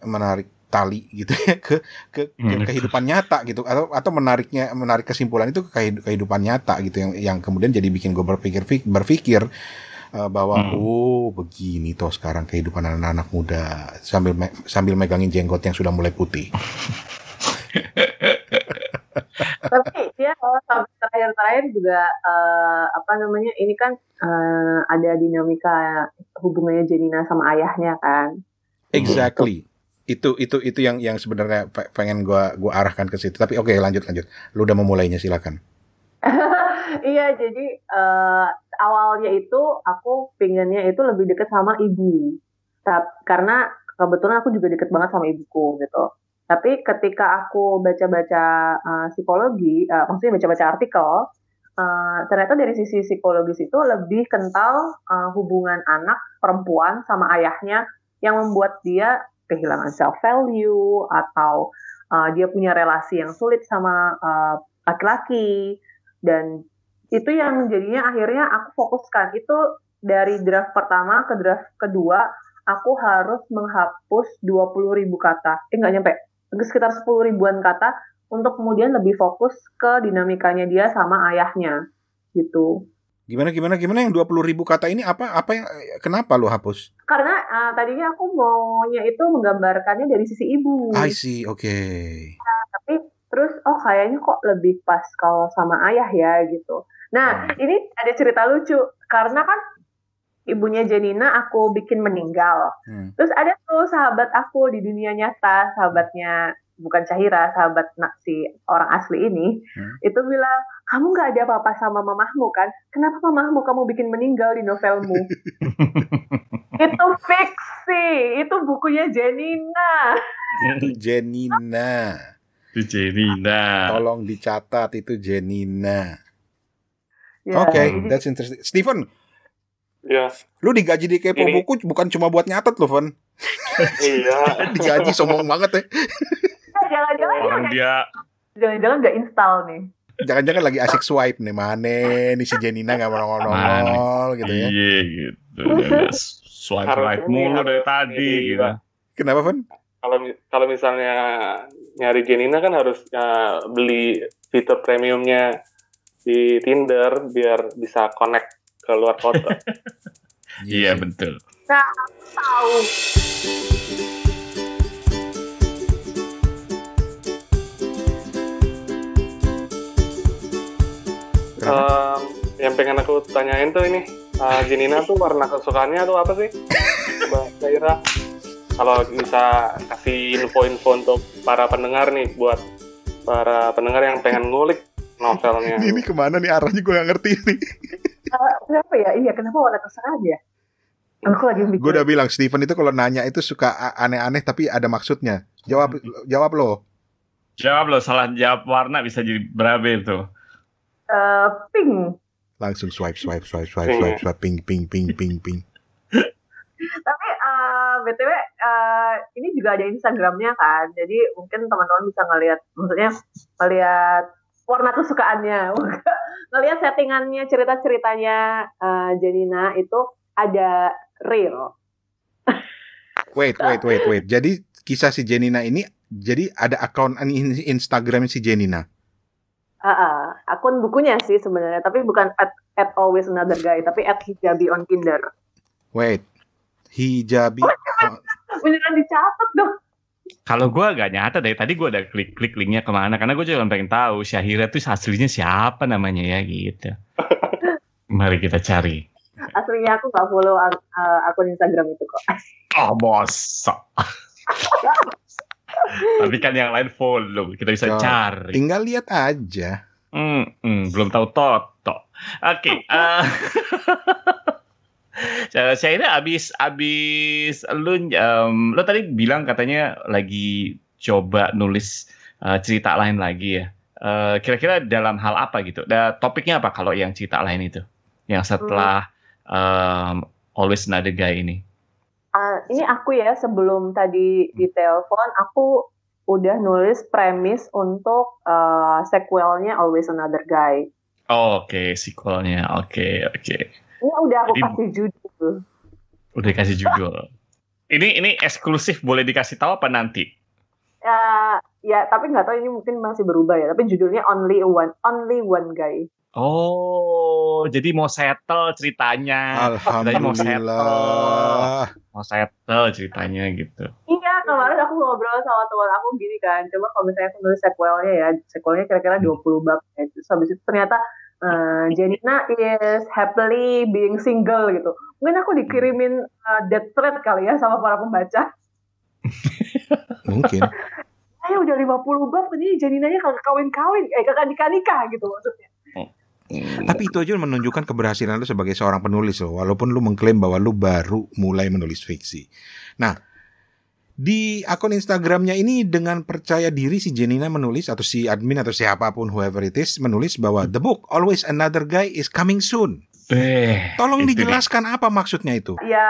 menarik tali gitu ya ke ke, ke Hmm. kehidupan nyata gitu atau atau menariknya menarik kesimpulan itu ke kehid- kehidupan nyata gitu yang yang kemudian jadi bikin gue berpikir berpikir uh, bahwa Hmm. oh begini toh sekarang kehidupan anak-anak muda sambil me- sambil megangin jenggot yang sudah mulai putih. Tapi ya kalau sampai terakhir-terakhir juga eh, apa namanya ini kan eh, ada dinamika hubungannya Jenina sama ayahnya kan. Exactly. Itu itu itu yang yang sebenarnya pe- pengen gua gua arahkan ke situ. Tapi oke lanjut lanjut. Lu udah memulainya silakan. iya jadi eh, awalnya itu aku pinginnya itu lebih deket sama ibu. Tap- karena kebetulan aku juga deket banget sama ibuku gitu. Tapi ketika aku baca-baca eh, psikologi, eh, maksudnya baca-baca artikel, eh, ternyata dari sisi psikologis itu lebih kental eh, hubungan anak perempuan sama ayahnya yang membuat dia kehilangan self value atau uh, dia punya relasi yang sulit sama uh, laki-laki. Dan itu yang jadinya akhirnya aku fokuskan. Itu dari draft pertama ke draft kedua aku harus menghapus 20.000 ribu kata. Eh nggak nyampe. Sekitar 10 ribuan kata untuk kemudian lebih fokus ke dinamikanya dia sama ayahnya. Gitu Gimana gimana gimana yang 20 ribu kata ini apa apa yang kenapa lu hapus? karena uh, tadinya aku maunya itu menggambarkannya dari sisi ibu I see, oke. tapi terus oh kayaknya kok lebih pas kalau sama ayah ya gitu. Nah Hmm. ini ada cerita lucu karena kan ibunya Janina aku bikin meninggal. Hmm. Terus ada tuh sahabat aku di dunia nyata, sahabatnya bukan Cahira, sahabat nak si orang asli ini, Hmm. itu bilang kamu nggak ada apa-apa sama mamahmu kan? Kenapa mamahmu kamu bikin meninggal di novelmu? itu fiksi, itu bukunya Janina. Itu Jenina. Itu Jenina. Tolong dicatat itu Jenina. Ya, Oke, jadi- that's interesting. Steven, Ya, lu digaji di Kepo Ini- Buku bukan cuma buat nyatet loh, Van. Iya. Digaji sombong banget ya. jangan-jangan Orang dia jangan-jangan nggak install nih. Jangan-jangan lagi asik swipe nih, mana nih si Jenina nggak mau nongol gitu ya. Iya gitu. Swipe right mulu dari tadi gitu. Kenapa, Van? Kalau kalau misalnya nyari Jenina kan harus eh, beli fitur premiumnya di Tinder biar bisa connect ke luar kota. Iya betul. Tahu. Kenapa? Em, yang pengen aku tanyain tuh ini, eh, Jenina tuh warna kesukaannya tuh apa sih? Mbak Zaira? Kalau bisa kasih info-info untuk para pendengar nih, buat para pendengar yang pengen ngulik novelnya. Ini, ini ke mana nih arahnya gue gak ngerti nih. Eh, kenapa ya? Iya, kenapa warna kesukaan ya? Aku lagi mikir. Gue udah bilang Steven itu kalau nanya itu suka aneh-aneh tapi ada maksudnya. Jawab jawab lo. Jawab lo salah jawab warna bisa jadi berapa itu? Eh, pink. Langsung swipe swipe swipe swipe swipe swipe ping ping ping ping ping. Tapi eh, btw eh, ini juga ada Instagramnya kan, jadi mungkin teman-teman bisa ngelihat, maksudnya ngelihat warna kesukaannya, ngelihat settingannya, cerita-ceritanya eh, Janina itu ada real. Wait wait wait wait. Jadi kisah si Jenina ini jadi ada akun in- Instagram si Jenina. Ah, ah, akun bukunya sih sebenarnya, tapi bukan at, at always another guy, tapi at hijabi on Tinder. Wait. Hijabi. oh, Beneran dicatat dong. Kalau gue gak nyata dari tadi gue udah klik-klik linknya ke mana karena gue juga pengen tahu Syahira tuh aslinya siapa namanya ya gitu. Mari kita cari. Aslinya aku nggak follow ak- eh, akun Instagram itu kok. Oh masa. Tapi kan yang lain follow, kita bisa cari. tinggal lihat aja. Hmm, hmm, belum tahu Toto. Oke. eh Syahira abis abis lu em, lu tadi bilang katanya lagi coba nulis uh, cerita lain lagi ya. Uh, kira-kira dalam hal apa gitu? Da, topiknya apa kalau yang cerita lain itu? Yang setelah um, Always Another Guy ini? Uh, ini aku ya sebelum tadi di telepon aku udah nulis premis untuk uh, sequelnya Always Another Guy. Oh, Oke, okay. sequelnya. Oke, okay, oke. Okay. Ini udah aku Jadi, kasih judul. Udah kasih judul. ini ini eksklusif boleh dikasih tahu apa nanti? Uh, ya, tapi nggak tahu ini mungkin masih berubah ya. Tapi judulnya Only One, Only One Guy. Oh, jadi mau settle ceritanya. Alhamdulillah. Mau settle, mau settle ceritanya gitu. Iya, kemarin aku ngobrol sama teman aku gini kan. Coba kalau misalnya aku nulis sequelnya ya, sequelnya kira-kira 20 bab. Ya. Terus habis itu ternyata uh, Janina is happily being single gitu. Mungkin aku dikirimin uh, death threat kali ya sama para pembaca. Mungkin. Ayo udah 50 bab, ini Janinanya kagak kawin-kawin, eh kagak nikah-nikah gitu maksudnya. Hmm. Tapi itu aja menunjukkan keberhasilan lu sebagai seorang penulis loh, walaupun lu mengklaim bahwa lu baru mulai menulis fiksi. Nah, di akun Instagramnya ini dengan percaya diri si Jenina menulis atau si admin atau siapa pun whoever it is menulis bahwa the book Always Another Guy is coming soon. Eh, Tolong dijelaskan apa maksudnya itu? Ya,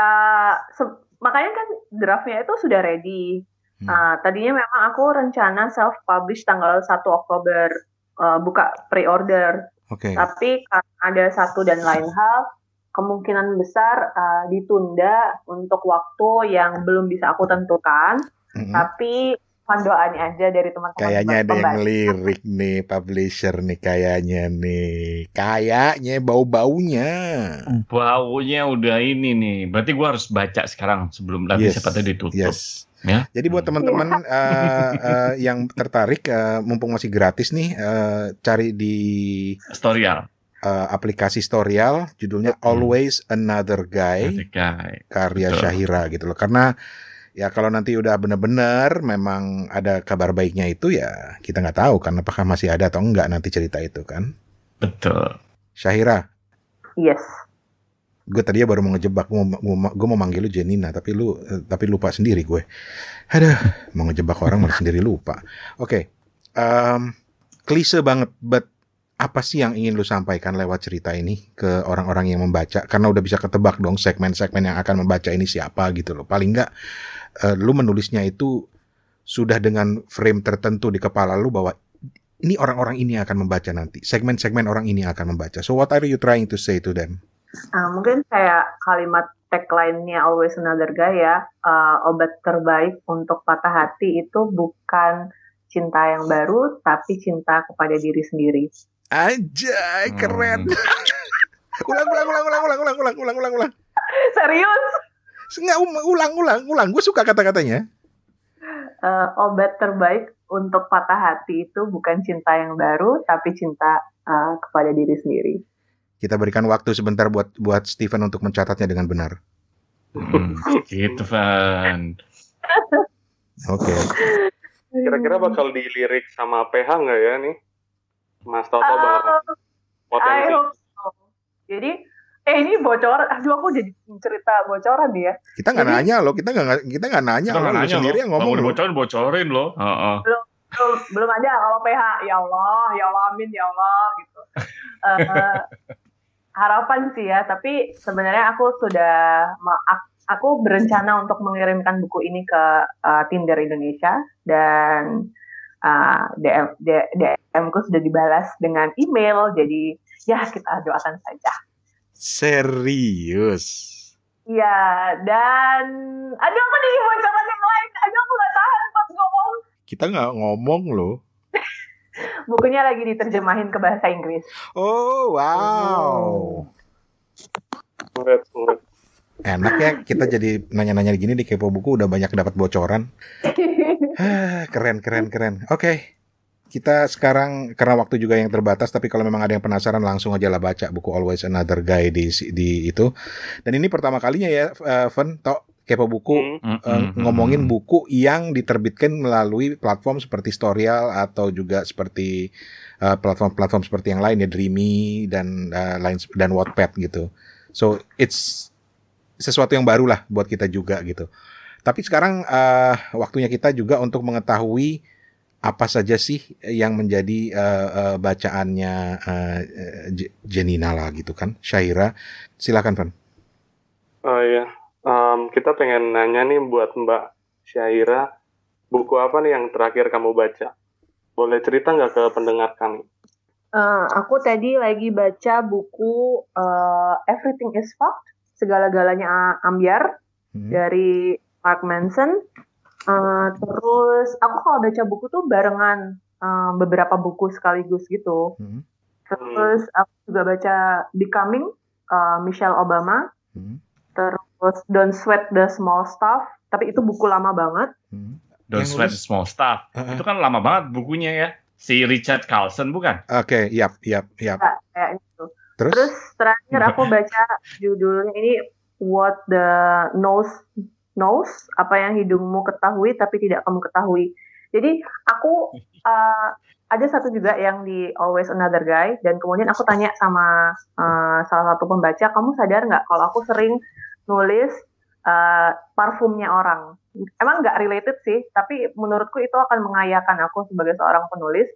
makanya kan draftnya itu sudah ready. Hmm. Uh, tadinya memang aku rencana self publish tanggal 1 Oktober uh, buka pre-order Okay. Tapi ada satu dan lain hal, kemungkinan besar uh, ditunda untuk waktu yang belum bisa aku tentukan. Mm-hmm. Tapi doanya aja dari teman-teman. Kayaknya ada yang lirik nih publisher nih kayaknya nih. Kayaknya bau-baunya. Baunya udah ini nih. Berarti gua harus baca sekarang sebelum nanti yes. siapa tadi ditutup. Yes. Ya. Jadi buat teman-teman uh, uh, yang tertarik, uh, mumpung masih gratis nih, uh, cari di Storyal. Uh, aplikasi Storyal, judulnya hmm. Always Another Guy, guy. karya Betul. Syahira gitu loh. Karena ya kalau nanti udah benar-benar memang ada kabar baiknya itu ya kita nggak tahu kan apakah masih ada atau enggak nanti cerita itu kan. Betul. Syahira. Yes gue tadi baru mau ngejebak gue mau, gue mau manggil lu Jenina tapi lu eh, tapi lupa sendiri gue. Ada mau ngejebak orang malah sendiri lupa. Oke okay. um, klise banget but apa sih yang ingin lu sampaikan lewat cerita ini ke orang-orang yang membaca? Karena udah bisa ketebak dong segmen-segmen yang akan membaca ini siapa gitu loh. Paling nggak uh, lu menulisnya itu sudah dengan frame tertentu di kepala lu bahwa ini orang-orang ini akan membaca nanti. Segmen-segmen orang ini akan membaca. So what are you trying to say to them Uh, mungkin kayak kalimat tagline-nya Always Another Guy ya, uh, obat terbaik untuk patah hati itu bukan cinta yang baru, tapi cinta kepada diri sendiri. Anjay, keren. Hmm. ulang, ulang, ulang, ulang, ulang, ulang, ulang, ulang, ulang, ulang. Serius? Enggak, ulang, ulang, ulang. Gue suka kata-katanya. Uh, obat terbaik untuk patah hati itu bukan cinta yang baru, tapi cinta uh, kepada diri sendiri. Kita berikan waktu sebentar buat buat Steven untuk mencatatnya dengan benar. Hmm, gitu, Van. Oke. Okay. Kira-kira bakal dilirik sama PH nggak ya nih? Mas Toto uh, banget. Potensi. So. Jadi, eh ini bocor. Aduh, aku jadi cerita bocoran nih ya. Kita nggak nanya loh. Kita nggak kita nggak nanya. Kita nggak nanya sendiri yang ngomong. Bocorin bocorin loh. Uh -uh. Belum, belum, belum aja kalau PH. Ya Allah, ya Allah, amin, ya Allah gitu. Uh, harapan sih ya, tapi sebenarnya aku sudah aku berencana untuk mengirimkan buku ini ke uh, Tinder Indonesia dan uh, DM, DM ku sudah dibalas dengan email, jadi ya kita doakan saja. Serius? Iya, dan aduh aku jadi bocoran yang lain, aduh aku gak tahan pas ngomong. Kita nggak ngomong loh. Bukunya lagi diterjemahin ke bahasa Inggris. Oh, wow. Enak ya kita jadi nanya-nanya gini di Kepo Buku udah banyak dapat bocoran. keren, keren, keren. Oke. Okay. Kita sekarang karena waktu juga yang terbatas tapi kalau memang ada yang penasaran langsung aja lah baca buku Always Another Guy di di itu. Dan ini pertama kalinya ya uh, Fen, tok Kepo Buku mm. uh, ngomongin buku yang diterbitkan melalui platform seperti Storyal atau juga seperti eh, platform-platform uh, seperti yang lain ya Dreamy dan uh, lain dan Wattpad gitu. So it's sesuatu yang baru lah buat kita juga gitu. Tapi sekarang uh, waktunya kita juga untuk mengetahui apa saja sih yang menjadi uh, uh, bacaannya uh, Jenina lah gitu kan, Syaira. Silakan, Van. Oh iya, um, kita pengen nanya nih buat Mbak Syaira, buku apa nih yang terakhir kamu baca? Boleh cerita nggak ke pendengar kami? Uh, aku tadi lagi baca buku uh, Everything is Fucked, segala-galanya ambiar hmm. dari Mark Manson. Uh, terus aku kalau baca buku tuh barengan uh, beberapa buku sekaligus gitu. Hmm. Terus aku juga baca Becoming uh, Michelle Obama. Hmm. Terus Don't Sweat the Small Stuff. Tapi itu buku lama banget. Hmm. Don't Sweat the Small Stuff. Uh -uh. Itu kan lama banget bukunya ya. Si Richard Carlson bukan? Oke, okay, yap, yap, yap. Ya, kayak itu. Terus? Terus terakhir aku baca judulnya ini What the Nose knows, apa yang hidungmu ketahui tapi tidak kamu ketahui. Jadi aku uh, ada satu juga yang di Always Another Guy dan kemudian aku tanya sama uh, salah satu pembaca, kamu sadar nggak kalau aku sering nulis uh, parfumnya orang? Emang nggak related sih, tapi menurutku itu akan mengayakan aku sebagai seorang penulis.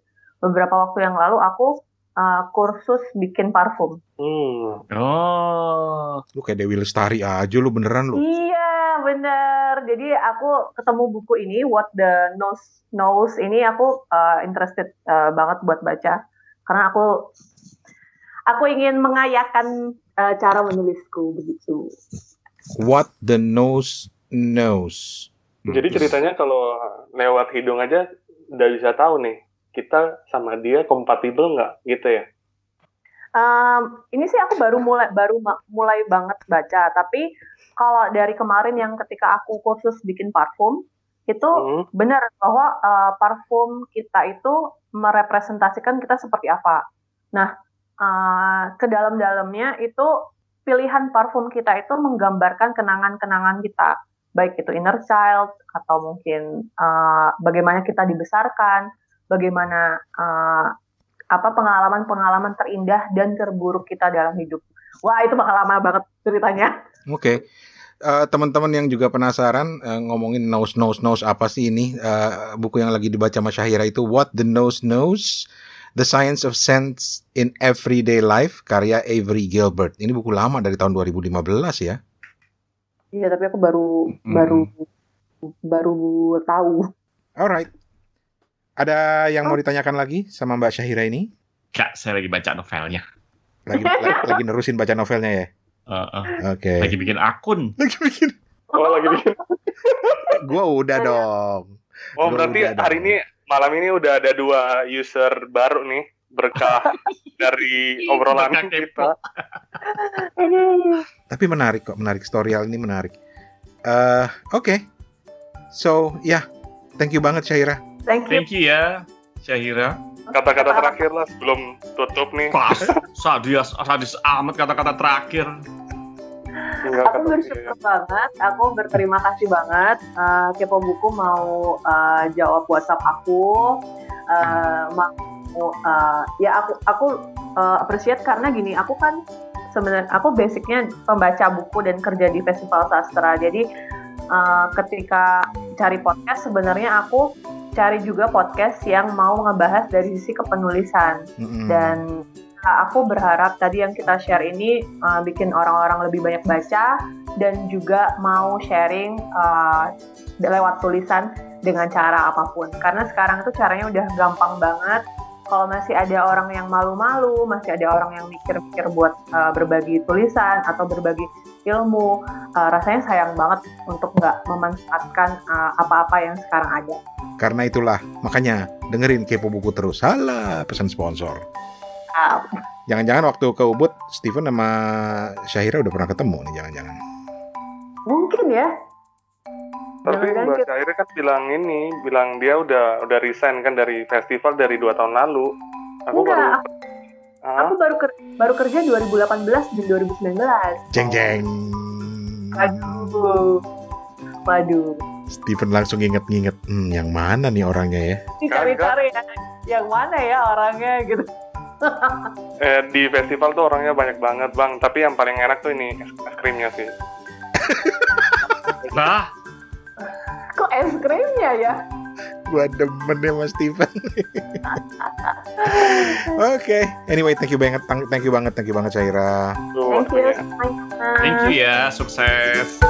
Beberapa waktu yang lalu aku uh, kursus bikin parfum. Hmm. Oh. Lu kayak Dewi Lestari aja lu beneran lu. Iya, bener. Jadi aku ketemu buku ini What the Nose Knows ini aku uh, interested uh, banget buat baca karena aku aku ingin mengayakan uh, cara menulisku begitu. What the Nose Knows. Jadi ceritanya kalau lewat hidung aja udah bisa tahu nih kita sama dia kompatibel nggak gitu ya? Um, ini sih aku baru mulai baru mulai banget baca, tapi kalau dari kemarin yang ketika aku kursus bikin parfum itu hmm. benar bahwa uh, parfum kita itu merepresentasikan kita seperti apa. Nah, uh, ke dalam-dalamnya itu pilihan parfum kita itu menggambarkan kenangan-kenangan kita, baik itu inner child atau mungkin uh, bagaimana kita dibesarkan, bagaimana uh, apa pengalaman-pengalaman terindah dan terburuk kita dalam hidup. Wah itu bakal lama banget ceritanya. Oke. Okay. Uh, teman-teman yang juga penasaran uh, ngomongin nose nose nose apa sih ini uh, buku yang lagi dibaca Mas Syahira itu What the Nose Knows The Science of Sense in Everyday Life karya Avery Gilbert. Ini buku lama dari tahun 2015 ya. Iya, tapi aku baru hmm. baru baru tahu. Alright. Ada yang mau ditanyakan lagi sama Mbak Syahira ini? Kak, saya lagi baca novelnya. Lagi lagi, lagi nerusin baca novelnya ya? Uh, uh. Oke. Okay. Lagi bikin akun. Lagi bikin. Oh, lagi bikin. gua udah dong. Oh, gua berarti hari dong. ini malam ini udah ada dua user baru nih berkah dari obrolan kita. Tapi menarik kok, menarik storyal ini menarik. Uh, Oke, okay. so ya, yeah. thank you banget Syaira. Thank you. Thank you ya, Syahira. Kata-kata terakhir lah sebelum tutup nih. Pas, sadis, sadis amat kata-kata terakhir. aku bersyukur banget, aku berterima kasih banget. Uh, Kepo Buku mau uh, jawab WhatsApp aku, uh, mau uh, ya aku aku uh, appreciate karena gini, aku kan sebenarnya aku basicnya pembaca buku dan kerja di festival sastra. Jadi uh, ketika cari podcast sebenarnya aku cari juga podcast yang mau ngebahas dari sisi kepenulisan. Mm-hmm. dan aku berharap tadi yang kita share ini uh, bikin orang-orang lebih banyak baca dan juga mau sharing uh, lewat tulisan dengan cara apa pun. Karena sekarang itu caranya udah gampang banget. Kalau masih ada orang yang malu-malu, masih ada orang yang mikir-mikir buat uh, berbagi tulisan atau berbagi ilmu, uh, rasanya sayang banget untuk nggak memanfaatkan uh, apa-apa yang sekarang ada. Karena itulah, makanya dengerin Kepo Buku terus. Salah pesan sponsor. Jangan-jangan waktu ke Ubud, Steven sama Syahira udah pernah ketemu nih, jangan-jangan. Mungkin ya, tapi Mbak Syahir kan bilang ini, bilang dia udah udah resign kan dari festival dari dua tahun lalu. Aku Enggak, baru aku, aku baru ker, baru kerja 2018 dan 2019. Jeng jeng. Aduh. Waduh. Steven langsung inget-inget, hmm, yang mana nih orangnya ya? Cari-cari ya, yang mana ya orangnya gitu. eh, di festival tuh orangnya banyak banget bang, tapi yang paling enak tuh ini es krimnya sih. Nah, Kok es krimnya ya? Gua demen ya Mas Steven. Oke, anyway thank you banget, thank you banget, thank you banget Syaira. Tuh, Thank you. ya. Thank you ya, sukses.